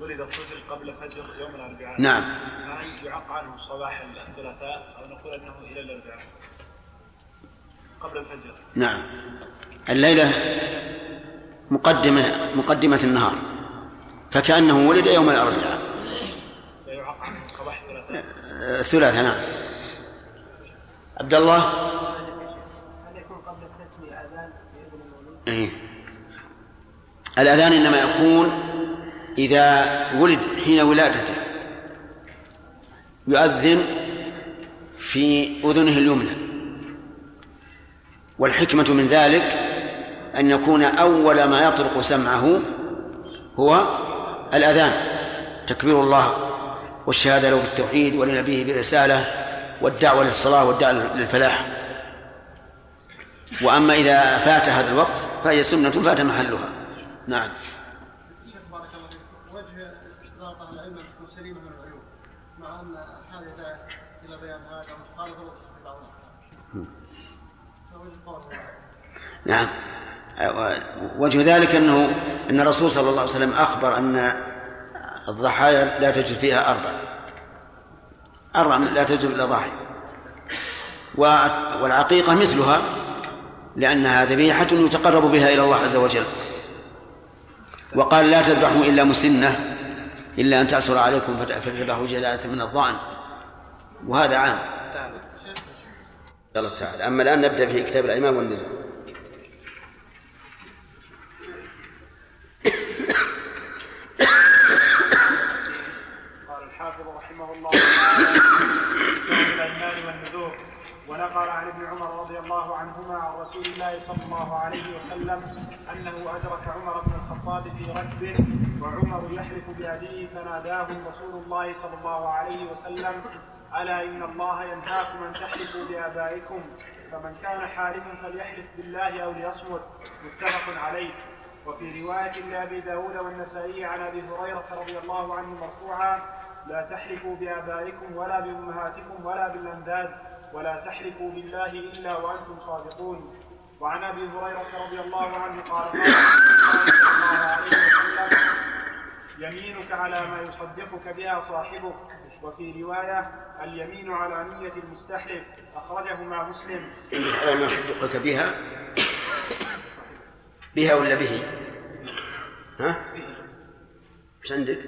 ولد الطفل قبل فجر يوم الأربعاء. نعم. فهل يعق عنه صباح الثلاثاء أو نقول أنه إلى الأربعاء. قبل الفجر. نعم. الليلة مقدمة مقدمة النهار. فكأنه ولد يوم الأربعاء. فيعق عنه صباح الثلاثاء. آه، الثلاثاء نعم. عبد الله؟ هل يكون قبل التسمية أذان؟ إيه. الأذان إنما يكون إذا ولد حين ولادته. يؤذن في أذنه اليمنى. والحكمة من ذلك أن يكون أول ما يطرق سمعه هو الأذان. تكبير الله والشهادة له بالتوحيد ولنبيه بالرسالة والدعوة للصلاة والدعوة للفلاح. وأما إذا فات هذا الوقت فهي سنة فات محلها. نعم. شيخ بارك الله فيك. وجه سليمه من العيوب مع أن الحاجة إلى بيان هذا مخالفه في بعض نعم. وجه ذلك أنه أن الرسول صلى الله عليه وسلم أخبر أن الضحايا لا تجد فيها أربع. أربع لا تجد إلا ضاحي والعقيقة مثلها لانها ذبيحه يتقرب بها إلى الله عز وجل. وقال لا تذبحوا إلا مسنة إلا أن تعسر عليكم فتذبحوا جلالة من الضأن وهذا عام. يلا تعالى أما الآن نبدأ في كتاب الايمان والنذور قال الحافظ رحمه الله تعالى في الايمان والنذور ونقل عن ابن عمر رضي الله عنهما عن رسول الله صلى الله عليه وسلم أنه أدرك عمر بن الخطاب في ركبه وعمر يحلف بأبيه فناداه رسول الله صلى الله عليه وسلم ألا إن الله ينهاكم ان تحلفوا بآبائكم فمن كان حالفا فليحلف بالله أو ليصمت. متفق عليه. وفي رواية لأبي داود والنسائي عن أبي هريرة رضي الله عنه مرفوعا لا تحلفوا بآبائكم ولا بأمهاتكم ولا بالأنداد. ولا تحلفوا بالله إلا وأنتم صادقون وعن أبي هريرة رضي الله عنه قال قال صلى الله عليه وسلم يمينك على ما يصدقك بها صاحبك وفي رواية اليمين على نية المستحلف أخرجهما مسلم على ما يصدقك بها بها ولا به؟ ها؟ إيش عندك؟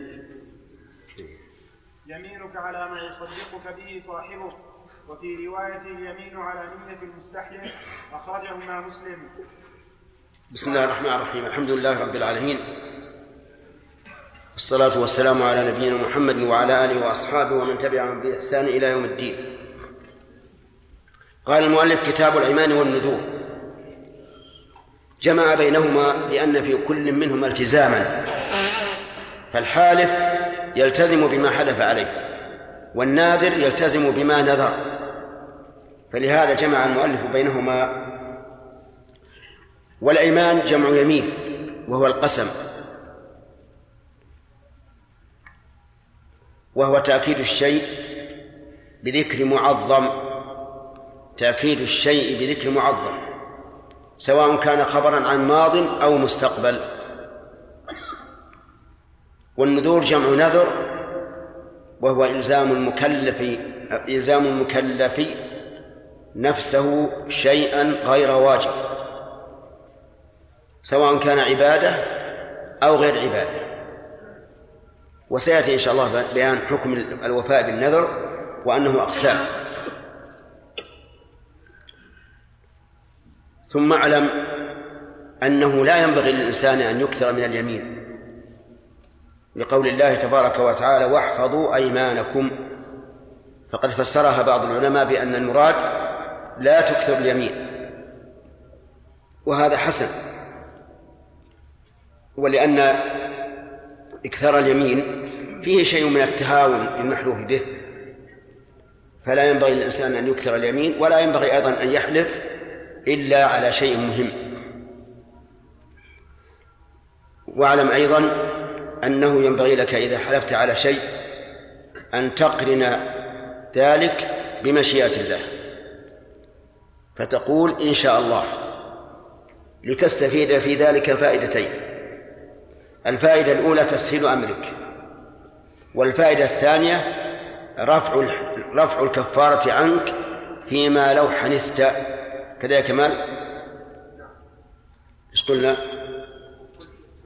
يمينك على ما يصدقك به صاحبك وفي رواية اليمين على نية المستحلف أخرجهما مسلم. بسم الله الرحمن الرحيم. الحمد لله رب العالمين. والصلاة والسلام على نبينا محمد وعلى آله وأصحابه ومن تبعهم بإحسان إلى يوم الدين. قال المؤلف كتاب الأيمان والنذور. جمع بينهما لأن في كل منهما التزاما. فالحالف يلتزم بما حلف عليه والناذر يلتزم بما نذر. فلهذا جمع المؤلف بينهما والأيمان جمع يمين وهو القسم. وهو تأكيد الشيء بذكر معظم تأكيد الشيء بذكر معظم سواء كان خبرا عن ماض أو مستقبل. والنذور جمع نذر وهو إلزام المكلف إلزام المكلف نفسه شيئا غير واجب سواء كان عبادة أو غير عبادة. وسيأتي إن شاء الله بيان حكم الوفاء بالنذر وأنه أقسام. ثم أعلم أنه لا ينبغي للإنسان أن يكثر من اليمين. لقول الله تبارك وتعالى واحفظوا أيمانكم. فقد فسرها بعض العلماء بأن المراد لا تكثر اليمين. وهذا حسن. ولأن إكثار اليمين فيه شيء من التهاون المحلوف به. فلا ينبغي للإنسان أن يكثر اليمين ولا ينبغي أيضا أن يحلف إلا على شيء مهم. واعلم أيضا أنه ينبغي لك إذا حلفت على شيء أن تقرن ذلك بمشيئة الله. فتقول إن شاء الله لتستفيد في ذلك فائدتين الفائدة الأولى تسهيل أمرك والفائدة الثانية رفع رفع الكفارة عنك فيما لو حنثت. كذا يا كمال إيش قلنا؟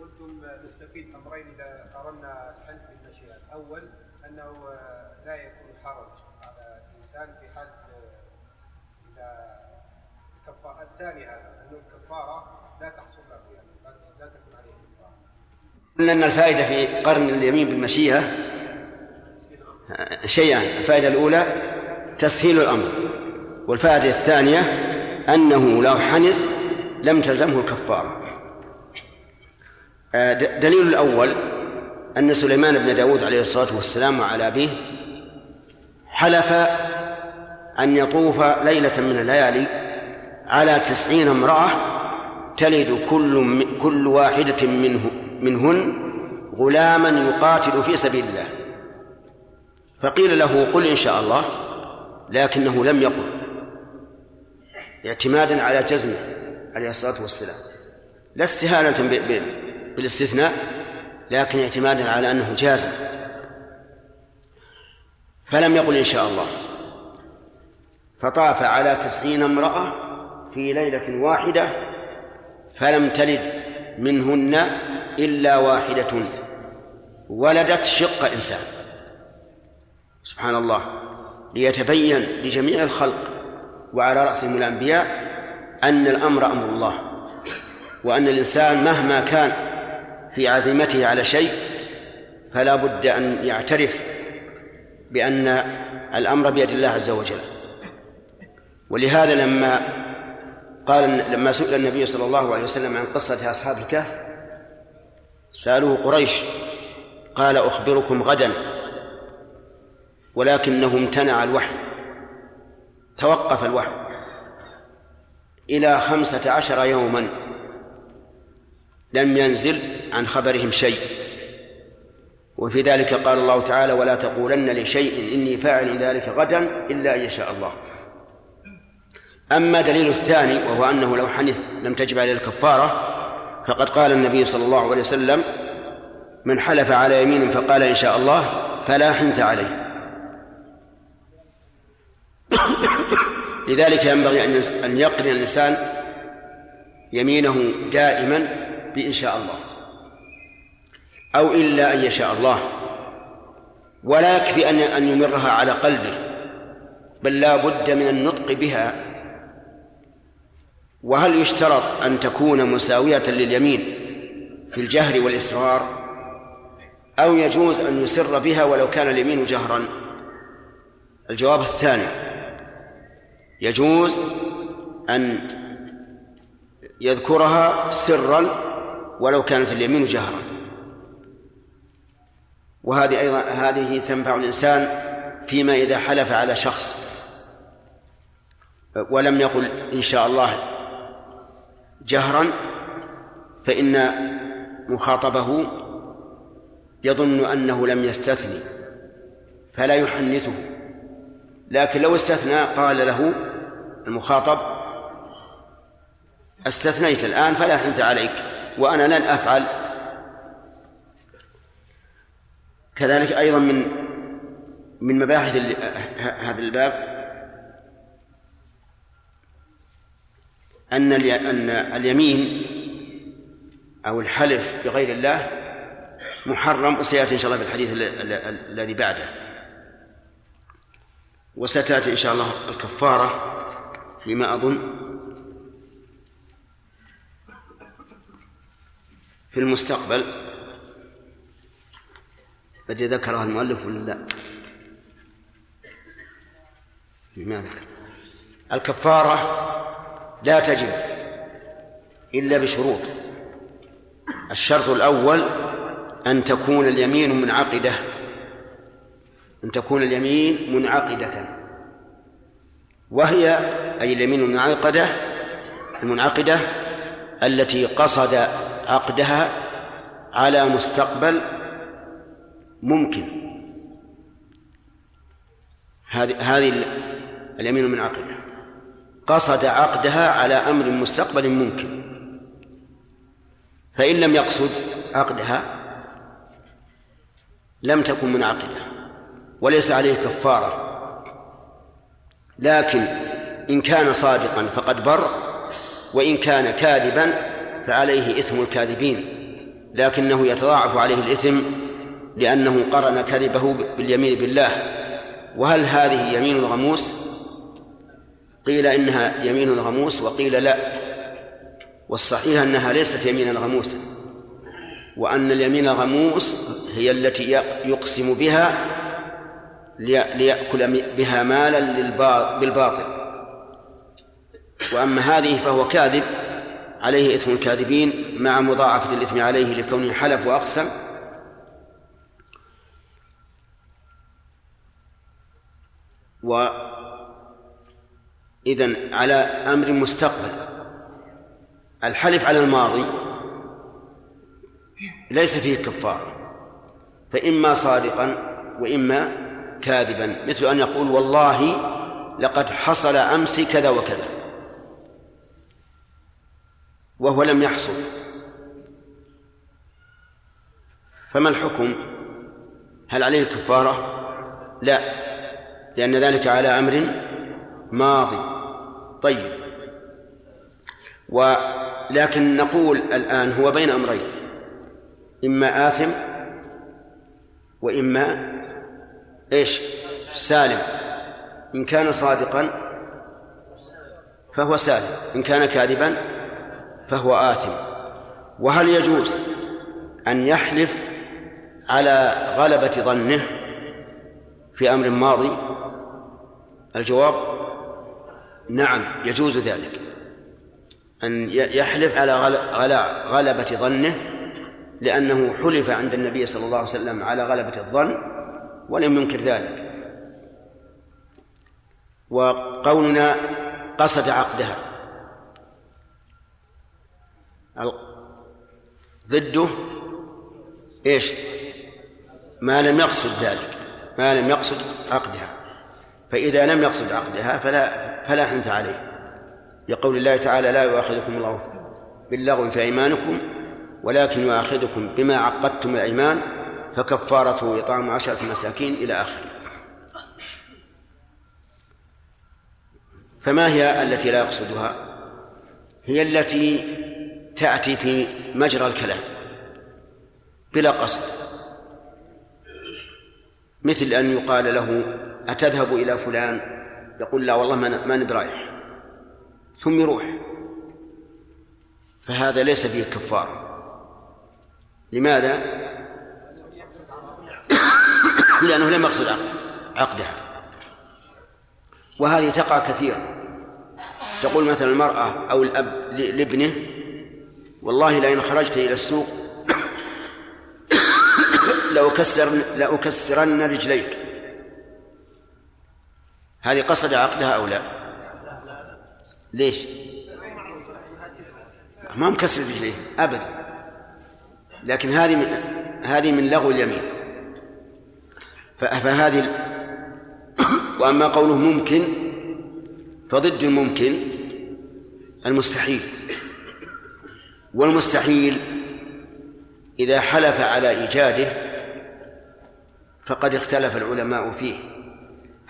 قلتم نستفيد امرين اذا قرنا الحلف بالمشيئه، الأول انه لا يكون حرج على الانسان في حال اذا الكفاره الثاني هذا انه الكفارة لا تحصل لا تكون عليه كفارة. قلنا ان الفائدة في قرن اليمين بالمشيئة شيئان الفائدة الأولى تسهيل الأمر والفائدة الثانية أنه لو حنث لم تلزمه الكفارة آه، دليل الأول أن سليمان بن داود عليه الصلاة والسلام وعلى أبيه حلف أن يطوف ليلة من الليالي على تسعين امرأة تلد كل كل واحدة منه منهن غلاما يقاتل في سبيل الله. فقيل له قل إن شاء الله لكنه لم يقل اعتمادا على جزمه عليه الصلاة والسلام. لا استهانة بالاستثناء لكن اعتمادا على أنه جازم. فلم يقل إن شاء الله. فطاف على تسعين امرأة في ليلة واحدة فلم تلد منهن إلا واحدة ولدت شق إنسان. سبحان الله. ليتبين لجميع الخلق وعلى رأسهم الأنبياء أن الأمر أمر الله وأن الإنسان مهما كان في عزيمته على شيء فلا بد أن يعترف بأن الأمر بيد الله عز وجل. ولهذا لما قال لما سئل النبي صلى الله عليه وسلم عن قصة أصحاب الكهف سألوه قريش قال أخبركم غدا ولكنه امتنع الوحي توقف الوحي إلى خمسة عشر يوما لم ينزل عن خبرهم شيء. وفي ذلك قال الله تعالى ولا تقولن لشيء إني فاعل ذلك غدا إلا أن يشاء الله. أما دليل الثاني وهو أنه لو حنث لم تجب عليه الكفارة فقد قال النبي صلى الله عليه وسلم من حلف على يمين فقال إن شاء الله فلا حنث عليه. لذلك ينبغي أن يقرن الإنسان يمينه دائما بإن شاء الله أو إلا أن يشاء الله ولا يكفي أن أن يمرها على قلبه بل لا بد من النطق بها وهل يشترط أن تكون مساوية لليمين في الجهر والإصرار؟ أو يجوز أن يسر بها ولو كان اليمين جهرا؟ الجواب الثاني يجوز أن يذكرها سرا ولو كانت اليمين جهرا. وهذه أيضا هذه تنفع الإنسان فيما إذا حلف على شخص. ولم يقل إن شاء الله جهرا فإن مخاطبه يظن أنه لم يستثني فلا يحنثه. لكن لو استثنى قال له المخاطب أستثنيت الآن فلا حنث عليك وأنا لن أفعل. كذلك أيضا من من مباحث هذا الباب أن أن اليمين أو الحلف بغير الله محرم وسيأتي إن شاء الله في الحديث الذي بعده. وستأتي إن شاء الله الكفارة فيما أظن في المستقبل. قد ذكرها المؤلف ولا لا؟ ما ذكر. الكفارة لا تجب إلا بشروط. الشرط الأول أن تكون اليمين منعقدة. أن تكون اليمين منعقدة. وهي أي اليمين المنعقدة المنعقدة التي قصد عقدها على مستقبل ممكن. هذه هذه اليمين المنعقدة. قصد عقدها على أمر مستقبل ممكن. فإن لم يقصد عقدها لم تكن منعقدة وليس عليه كفارة. لكن إن كان صادقا فقد بر وإن كان كاذبا فعليه إثم الكاذبين. لكنه يتضاعف عليه الإثم لأنه قرن كذبه باليمين بالله. وهل هذه يمين الغموس؟ قيل إنها يمين الغموس وقيل لا. والصحيح أنها ليست يمينا غموسا وأن اليمين الغموس هي التي يقسم بها ليأكل بها مالا بالباطل. وأما هذه فهو كاذب عليه إثم الكاذبين مع مضاعفة الإثم عليه لكونه حلف وأقسم. و إذن على أمر مستقبل. الحلف على الماضي ليس فيه كفارة فإما صادقا وإما كاذبا مثل أن يقول والله لقد حصل أمس كذا وكذا وهو لم يحصل. فما الحكم؟ هل عليه كفارة؟ لا لأن ذلك على أمر ماضي. طيب. ولكن نقول الآن هو بين أمرين. إما آثم وإما إيش؟ سالم. إن كان صادقا فهو سالم. إن كان كاذبا فهو آثم. وهل يجوز أن يحلف على غلبة ظنه في أمر ماضي؟ الجواب نعم يجوز ذلك. أن يحلف على غلبة ظنه لأنه حلف عند النبي صلى الله عليه وسلم على غلبة الظن ولم ينكر ذلك. وقولنا قصد عقدها. ضده إيش؟ ما لم يقصد ذلك ما لم يقصد عقدها. فإذا لم يقصد عقدها فلا فلا حنث عليه. لقول الله تعالى لا يؤاخذكم الله باللغو في أيمانكم ولكن يؤاخذكم بما عقدتم الأيمان فكفارته إطعام عشرة مساكين إلى آخره. فما هي التي لا يقصدها؟ هي التي تأتي في مجرى الكلام بلا قصد. مثل أن يقال له أتذهب إلى فلان يقول لا والله ما نبي رايح. ثم يروح. فهذا ليس فيه كفارة. لماذا؟ لأنه لم يقصد عقدها. وهذه تقع كثيرا تقول مثلا المرأة أو الأب لابنه والله لئن خرجت إلى السوق لأكسرن, لأكسرن رجليك. هذه قصد عقدها أو لا؟ ليش؟ ما مكسر رجليه أبدا. لكن هذه من هذه من لغو اليمين. فهذه وأما قوله ممكن فضد الممكن المستحيل. والمستحيل إذا حلف على إيجاده فقد اختلف العلماء فيه.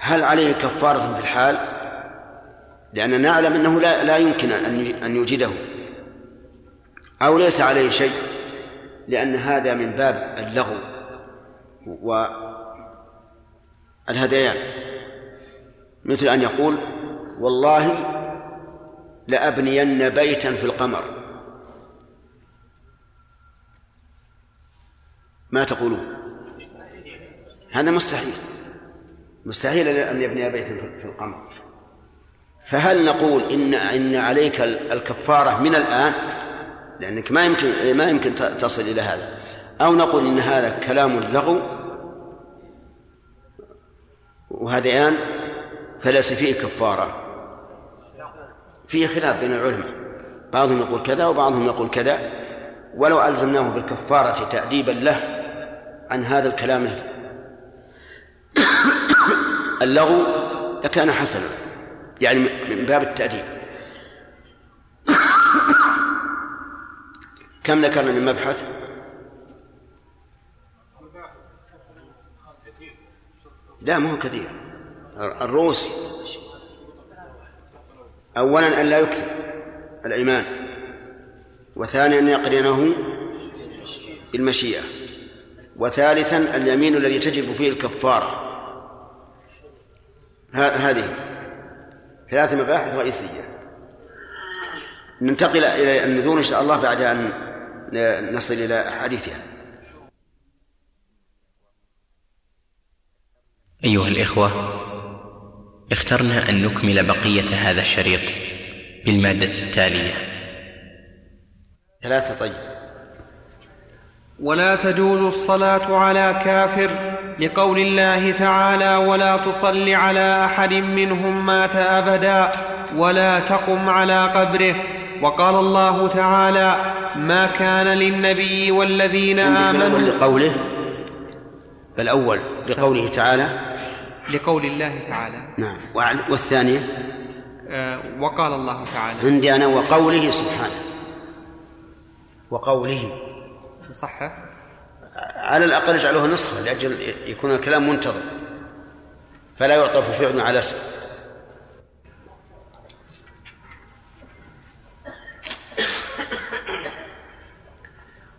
هل عليه كفارة في الحال؟ لأننا نعلم أنه لا, لا يمكن أن يوجده. أو ليس عليه شيء لأن هذا من باب اللغو والهذيان مثل أن يقول والله لأبنين بيتا في القمر. ما تقولون؟ هذا مستحيل. مستحيل أن يبني بيتا في القمر. فهل نقول إن إن عليك الكفارة من الآن؟ لأنك ما يمكن ما يمكن تصل إلى هذا. أو نقول إن هذا كلام لغو؟ وهذيان فليس فيه كفارة. فيه خلاف بين العلماء. بعضهم يقول كذا وبعضهم يقول كذا. ولو ألزمناه بالكفارة تأديبا له عن هذا الكلام اللغو لكان حسنا يعني من باب التأديب. كم ذكرنا من مبحث؟ لا ما هو كثير. الروسي. أولا أن لا يكثر الإيمان وثانيا أن يقرنه بالمشيئة وثالثا اليمين الذي تجب فيه الكفارة. هذه ثلاث مباحث رئيسية ننتقل إلى النذور إن شاء الله بعد أن نصل إلى حديثها. أيها الإخوة اخترنا أن نكمل بقية هذا الشريط بالمادة التالية. ثلاثة طيب. ولا تجوز الصلاة على كافر لقول الله تعالى ولا تصل على أحد منهم مات أبدا ولا تقم على قبره. وقال الله تعالى ما كان للنبي والذين آمنوا. لقوله؟ بل أول بقوله تعالى. لقول الله تعالى. نعم. والثانية؟ آه، وقال الله تعالى. عندي أنا وقوله سبحانه. وقوله. صحح على الأقل اجعله نسخة لأجل يكون الكلام منتظم. فلا يعطف فعل على اسم.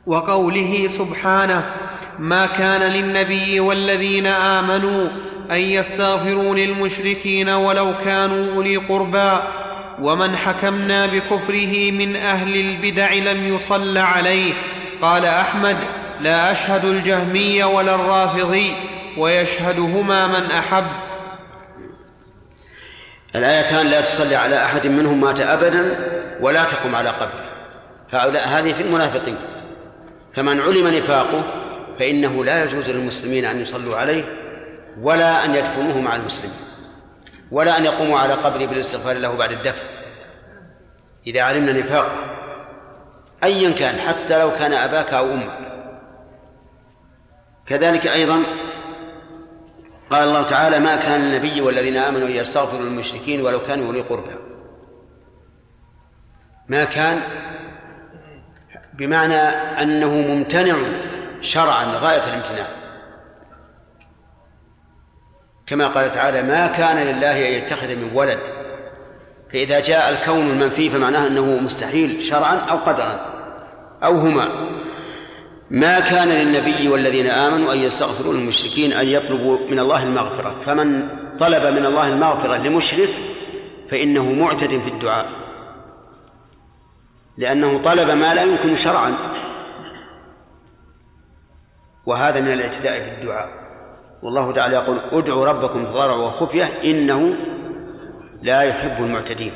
وقوله سبحانه ما كان للنبي والذين آمنوا أن يستغفروا للمشركين ولو كانوا أولي قربى ومن حكمنا بكفره من أهل البدع لم يصل عليه. قال أحمد لا أشهد الجهمي ولا الرافضي ويشهدهما من أحب. الآيتان لا تصلي على أحد منهم مات أبدا ولا تقم على قبره. هؤلاء هذه في المنافقين. فمن علم نفاقه فإنه لا يجوز للمسلمين أن يصلوا عليه ولا أن يدفنوه مع المسلمين ولا أن يقوموا على قبره بالاستغفار له بعد الدفن. إذا علمنا نفاقه أيا كان حتى لو كان أباك أو أمك. كذلك أيضا قال الله تعالى ما كان النبي والذين آمنوا أن يستغفروا للمشركين ولو كانوا أولي قربى. ما كان بمعنى أنه ممتنع شرعا غاية الامتناع. كما قال تعالى ما كان لله أن يتخذ من ولد. فإذا جاء الكون المنفي فمعناه أنه مستحيل شرعا أو قدرا أو هما. ما كان للنبي والذين آمنوا أن يستغفروا للمشركين أن يطلبوا من الله المغفرة. فمن طلب من الله المغفرة لمشرك فإنه معتد في الدعاء. لأنه طلب ما لا يمكن شرعا. وهذا من الاعتداء في الدعاء. والله تعالى يقول ادعوا ربكم تضارعا وخفية إنه لا يحب المعتدين.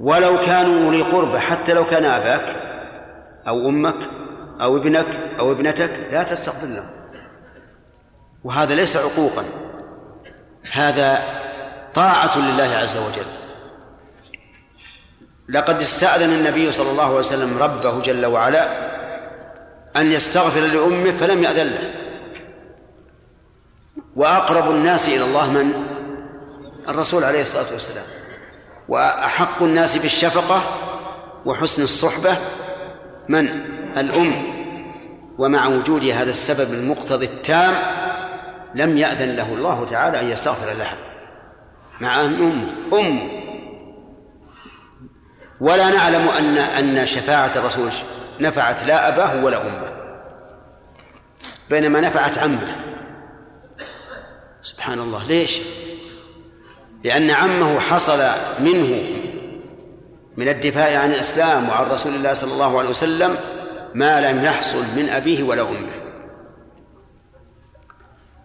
ولو كانوا أولي قربى حتى لو كان أباك أو أمك أو ابنك أو ابنتك لا تستغفر لهم. وهذا ليس عقوقا. هذا طاعة لله عز وجل. لقد استأذن النبي صلى الله عليه وسلم ربه جل وعلا أن يستغفر لأمه فلم يأذن له. وأقرب الناس إلى الله من؟ الرسول عليه الصلاة والسلام. وأحق الناس بالشفقة وحسن الصحبة من؟ الأم. ومع وجود هذا السبب المقتضي التام لم يأذن له الله تعالى أن يستغفر لها مع أن أمه أمه ولا نعلم أن أن شفاعة الرسول نفعت لا أباه ولا أمه. بينما نفعت عمه. سبحان الله ليش؟ لأن عمه حصل منه من الدفاع عن الإسلام وعن رسول الله صلى الله عليه وسلم ما لم يحصل من أبيه ولا أمه.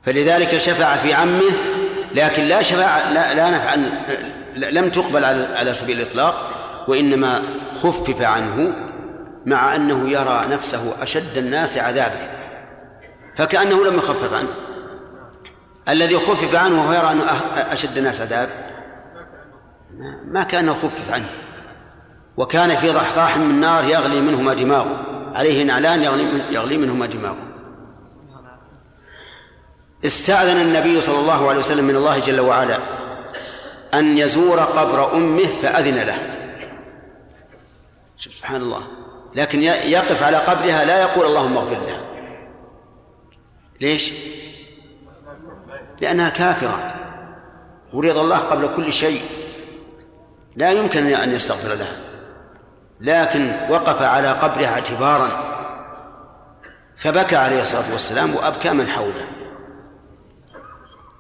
فلذلك شفع في عمه لكن لا شفاعة لا, لا نفع لم تقبل على سبيل الإطلاق وإنما خفف عنه مع أنه يرى نفسه أشد الناس عذابا فكأنه لم يخفف عنه. الذي خفف عنه وهو يرى أنه أشد الناس عذاب. ما كان خفف عنه. وكان في ضحضاح من نار يغلي منهما دماغه. عليه نعلان يغلي, من يغلي منهما دماغه. استأذن النبي صلى الله عليه وسلم من الله جل وعلا أن يزور قبر أمه فأذن له. سبحان الله. لكن يقف على قبرها لا يقول اللهم اغفر لها. ليش؟ لأنها كافرة. ورضا الله قبل كل شيء. لا يمكن أن يستغفر لها. لكن وقف على قبرها اعتبارا فبكى عليه الصلاة والسلام وأبكى من حوله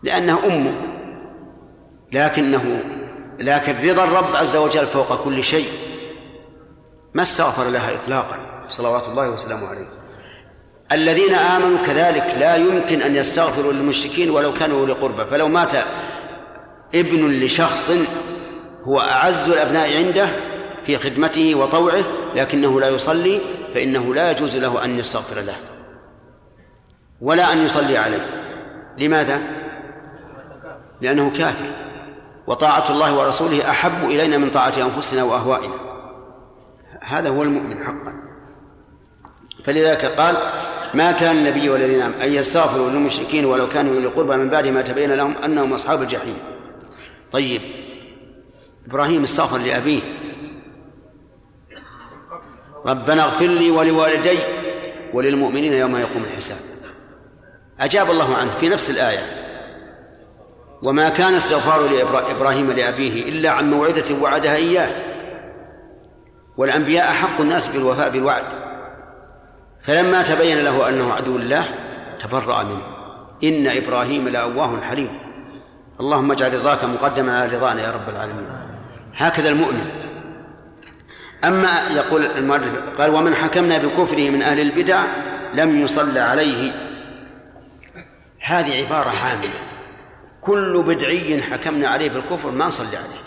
لأنها أمه لكنه لكن رضا الرب عز وجل فوق كل شيء ما استغفر لها إطلاقا صلوات الله وسلامه عليه. الذين آمنوا كذلك لا يمكن أن يستغفروا للمشركين ولو كانوا أولي قربى فلو مات ابن لشخص هو أعز الأبناء عنده في خدمته وطوعه لكنه لا يصلي فإنه لا يجوز له أن يستغفر له. ولا أن يصلي عليه. لماذا؟ لأنه كافر. وطاعة الله ورسوله أحب إلينا من طاعة أنفسنا وأهوائنا. هذا هو المؤمن حقا. فلذلك قال ما كان النبي والذين أن يستغفروا للمشركين ولو كانوا أولي القربى من بعد ما تبين لهم أنهم أصحاب الجحيم. طيب إبراهيم استغفر لأبيه. ربنا اغفر لي ولوالدي وللمؤمنين يوم يقوم الحساب. أجاب الله عنه في نفس الآية. وما كان استغفار لإبراهيم لأبيه إلا عن موعدة وعدها إياه. والأنبياء أحق الناس بالوفاء بالوعد. فلما تبين له أنه عدو الله تبرأ منه. إن إبراهيم لأواه حليم. اللهم اجعل رضاك مقدما على رضانا يا رب العالمين. هكذا المؤمن أما يقول المؤلف قال ومن حكمنا بكفره من أهل البدع لم يصلى عليه. هذه عبارة عامة. كل بدعي حكمنا عليه بالكفر ما نصلي عليه.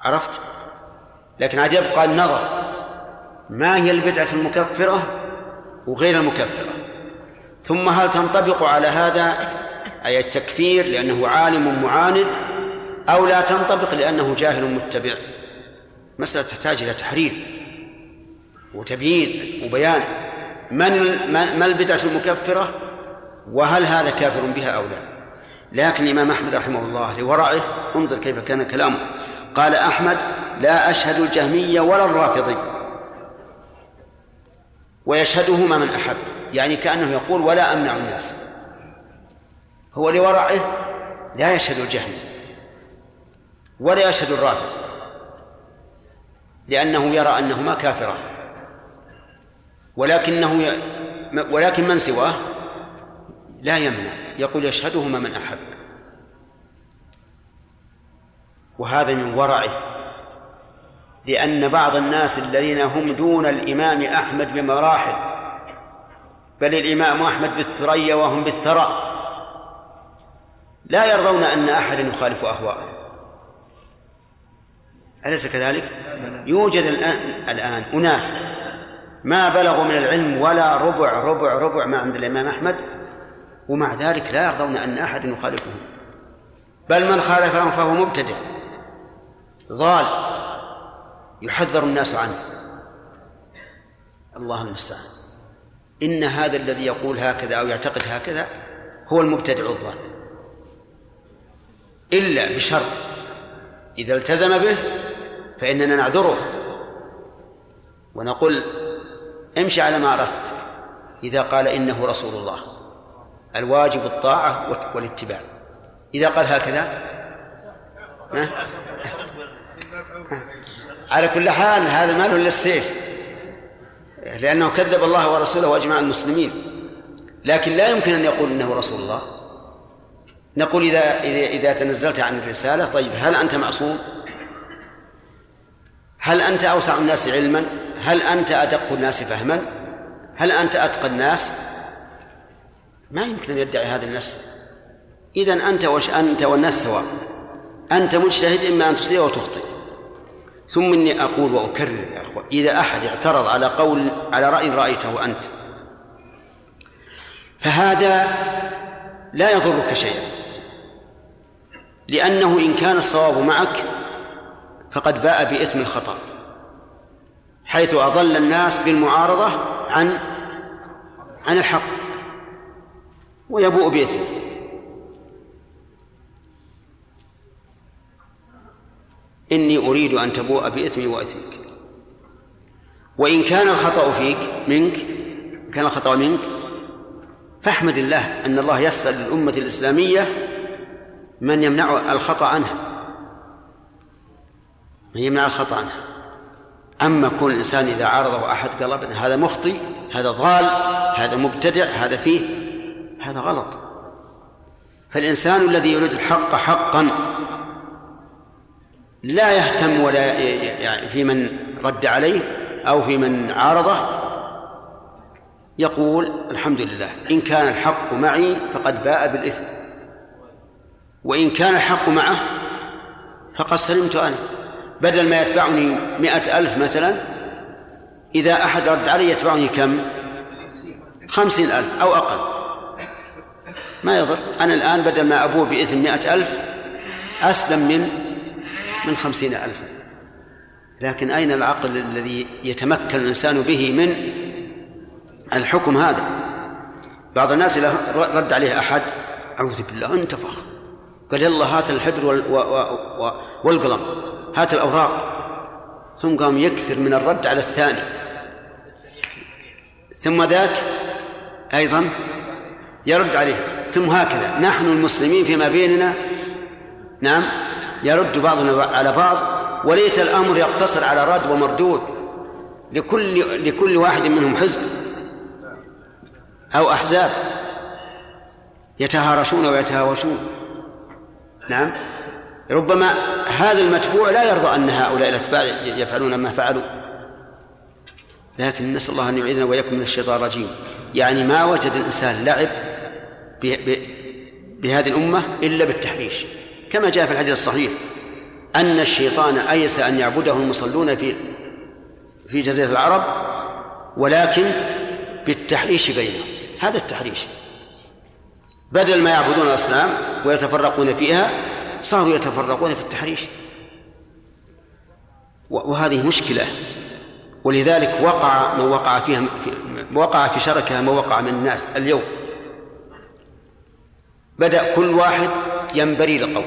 عرفت؟ لكن عاد يبقى النظر ما هي البدعة المكفرة وغير المكفرة؟ ثم هل تنطبق على هذا أي التكفير لأنه عالم معاند أو لا تنطبق لأنه جاهل متبع؟ مسألة تحتاج إلى تحرير وتبيين وبيان. من ما البدعة المكفرة وهل هذا كافر بها أو لا؟ لكن الإمام أحمد رحمه الله لورعه انظر كيف كان كلامه. قال أحمد لا أشهد الجهمية ولا الرافضي. ويشهدهما من أحب يعني كأنه يقول ولا أمنع الناس. هو لورعه لا يشهد الجهمي ولا يشهد الرافض لأنه يرى أنهما كافران. ولكنه ي... ولكن من سواه؟ لا يمنع. يقول يشهدهما من أحب. وهذا من ورعه. لأن بعض الناس الذين هم دون الإمام أحمد بمراحل بل الإمام أحمد بالثريا وهم بالثرى لا يرضون أن أحد يخالف أهواءهم. أليس كذلك؟ يوجد الآن الآن أناس ما بلغوا من العلم ولا ربع ربع ربع ما عند الإمام أحمد ومع ذلك لا يرضون أن أحد يخالفهم. بل من خالفهم فهو مبتدع ضال يحذر الناس عنه. الله المستعان. إن هذا الذي يقول هكذا أو يعتقد هكذا هو المبتدع الضال. إلا بشرط إذا التزم به فإننا نعذره. ونقول امشي على ما أردت. إذا قال إنه رسول الله. الواجب الطاعة والاتباع. إذا قال هكذا؟ على كل حال هذا مال للسيف. لأنه كذب الله ورسوله وأجمع المسلمين. لكن لا يمكن أن يقول إنه رسول الله. نقول إذا إذا تنزلت عن الرسالة طيب هل أنت معصوم؟ هل أنت أوسع الناس علما؟ هل أنت أدق الناس فهما؟ هل أنت أتقى الناس؟ ما يمكن أن يدعي هذا النفس إذا أنت وش أنت والناس سواء أنت مجتهد إما أن تصيب وتخطئ ثم إني أقول وأكرر يا أخوة إذا أحد اعترض على قول على رأي رأيته أنت فهذا لا يضرك شيئا لأنه إن كان الصواب معك فقد باء بإثم الخطأ حيث أضل الناس بالمعارضة عن عن الحق ويبوء بإثمه. إني أريد أن تبوء بإثمي وإثمك. وإن كان الخطأ فيك منك كان الخطأ منك فاحمد الله أن الله يسأل للأمة الإسلامية من يمنع الخطأ عنها. يمنع الخطأ عنها أما كون الإنسان إذا عارضه أحد قال هذا مخطي هذا ضال هذا مبتدع هذا فيه هذا غلط. فالإنسان الذي يريد الحق حقا لا يهتم ولا يعني في من رد عليه أو في من عارضه يقول الحمد لله إن كان الحق معي فقد باء بالإثم وإن كان الحق معه فقد سلمت أنا. بدل ما يتبعني مئة ألف مثلا إذا أحد رد علي يتبعني كم؟ خمسين ألف أو أقل. ما يضر. أنا الآن بدل ما أبوه بإثم مئة ألف أسلم من من خمسين ألفا لكن أين العقل الذي يتمكن الإنسان به من الحكم هذا؟ بعض الناس إذا رد عليه أحد أعوذ بالله انتفخ. قال يلا هات الحبر والقلم. هات الأوراق. ثم قام يكثر من الرد على الثاني. ثم ذاك أيضا يرد عليه. ثم هكذا. نحن المسلمين فيما بيننا نعم يرد بعضنا على بعض وليت الأمر يقتصر على رد ومردود. لكل لكل واحد منهم حزب أو أحزاب يتهارشون ويتهاوشون. نعم. ربما هذا المتبوع لا يرضى أن هؤلاء الأتباع يفعلون ما فعلوا. لكن نسأل الله أن يعيذنا وإياكم من الشيطان الرجيم. يعني ما وجد الإنسان لعب بهذه الأمة إلا بالتحريش. كما جاء في الحديث الصحيح أن الشيطان أيس أن يعبده المصلون في في جزيرة العرب ولكن بالتحريش بينهم. هذا التحريش. بدل ما يعبدون الأصنام ويتفرقون فيها صاروا يتفرقون في التحريش. وهذه مشكلة. ولذلك وقع من وقع فيها وقع في شركها ما وقع من الناس اليوم. بدأ كل واحد ينبري لقول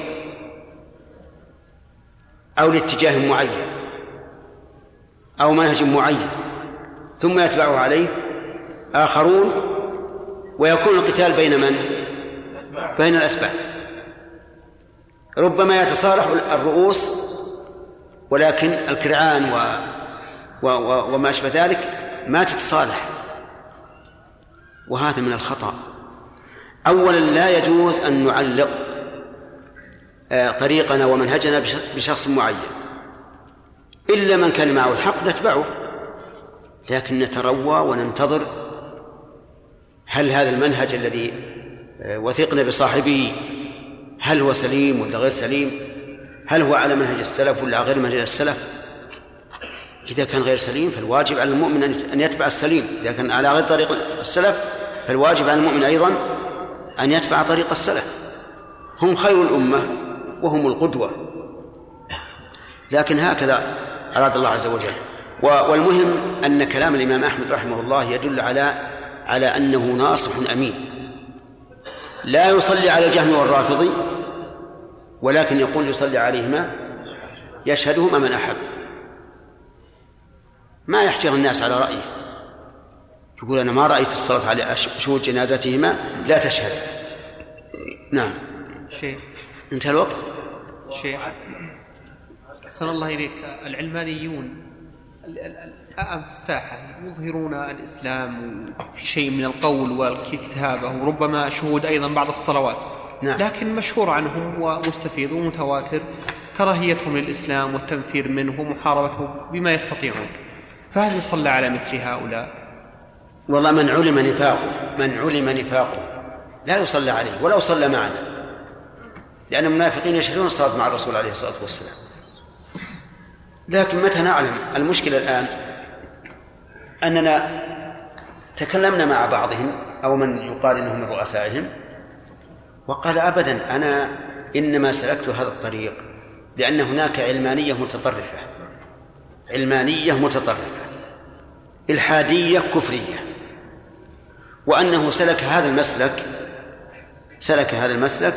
أو لاتجاه معين. أو منهج معين. ثم يتبعه عليه آخرون. ويكون القتال بين من؟ بين الأتباع. ربما يتصالح الرؤوس ولكن الكرعان و... و... و... وما أشبه ذلك ما تتصالح. وهذا من الخطأ. أولا لا يجوز أن نعلق آه، طريقنا ومنهجنا بشخص معين. إلا من كان معه الحق نتبعه. لكن نتروى وننتظر هل هذا المنهج الذي آه، وثقنا بصاحبه هل هو سليم ولا غير سليم؟ هل هو على منهج السلف ولا غير منهج السلف؟ إذا كان غير سليم فالواجب على المؤمن أن يتبع السليم. إذا كان على غير طريق السلف فالواجب على المؤمن أيضا أن يتبع طريق السلف. هم خير الأمة وهم القدوة. لكن هكذا أراد الله عز وجل. والمهم أن كلام الإمام أحمد رحمه الله يدل على على أنه ناصح أمين. لا يصلي على الجهم والرافضي ولكن يقول يصلي عليهما يشهدهما من أحب. ما يحجر الناس على رأيه. يقول أنا ما رأيت الصلاة على شهود جنازتهما لا تشهد. نعم. شيخ. انتهى الوقت؟ شيخ. أحسن الله إليك. العلمانيون في الساحة يظهرون الإسلام في شيء من القول والكتابة وربما شهود أيضا بعض الصلوات. نعم. لكن مشهور عنهم ومستفيض ومتواتر كراهيتهم للإسلام والتنفير منه ومحاربته بما يستطيعون. فهل يصلى على مثل هؤلاء؟ والله من علم نفاقه من علم نفاقه لا يصلى عليه ولو صلى معنا. لأن المنافقين يشهدون الصلاة مع الرسول عليه الصلاة والسلام. لكن متى نعلم؟ المشكلة الآن أننا تكلمنا مع بعضهم أو من يقال إنه من رؤسائهم وقال أبدا أنا إنما سلكت هذا الطريق لأن هناك علمانية متطرفة علمانية متطرفة إلحادية كفرية. وأنه سلك هذا المسلك سلك هذا المسلك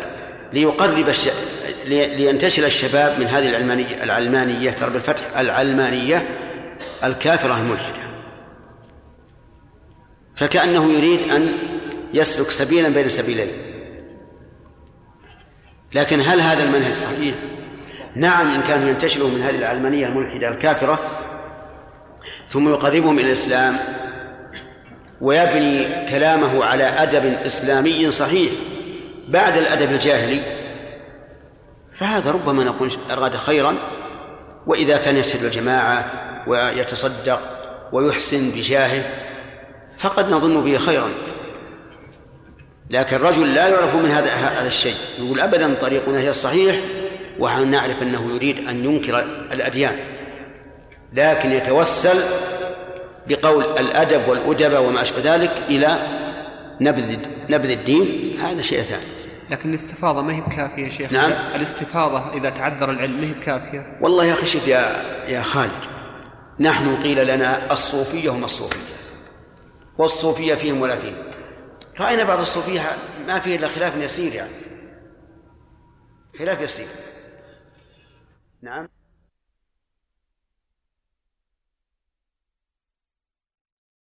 ليقرب الش... لينتشل الشباب من هذه العلمانية العلمانية ترى بالفتح العلمانية الكافرة الملحدة. فكأنه يريد أن يسلك سبيلا بين سبيلين. لكن هل هذا المنهج صحيح؟ نعم إن كانوا ينتشلوا من هذه العلمانية الملحدة الكافرة ثم يقربهم إلى الإسلام ويبني كلامه على أدب إسلامي صحيح بعد الأدب الجاهلي فهذا ربما نقول أراد خيرا وإذا كان يشهد الجماعة ويتصدق ويحسن بجاهه فقد نظن به خيرا لكن الرجل لا يعرف من هذا هذا الشيء. يقول ابدا طريقنا هي الصحيح ونحن نعرف أنه يريد أن ينكر الأديان. لكن يتوسل بقول الأدب والأدب وما أشبه ذلك إلى نبذ نبذ الدين. هذا شيء ثاني. لكن الاستفاضة ما هي بكافية يا شيخ. نعم. الاستفاضة إذا تعذر العلم ما هي بكافية؟ والله يا خشيت يا يا خالد نحن قيل لنا الصوفية هم الصوفية والصوفية فيهم ولا فيهم. رأينا بعض الصوفية ما فيه إلا خلاف يسير يعني. خلاف يسير. نعم.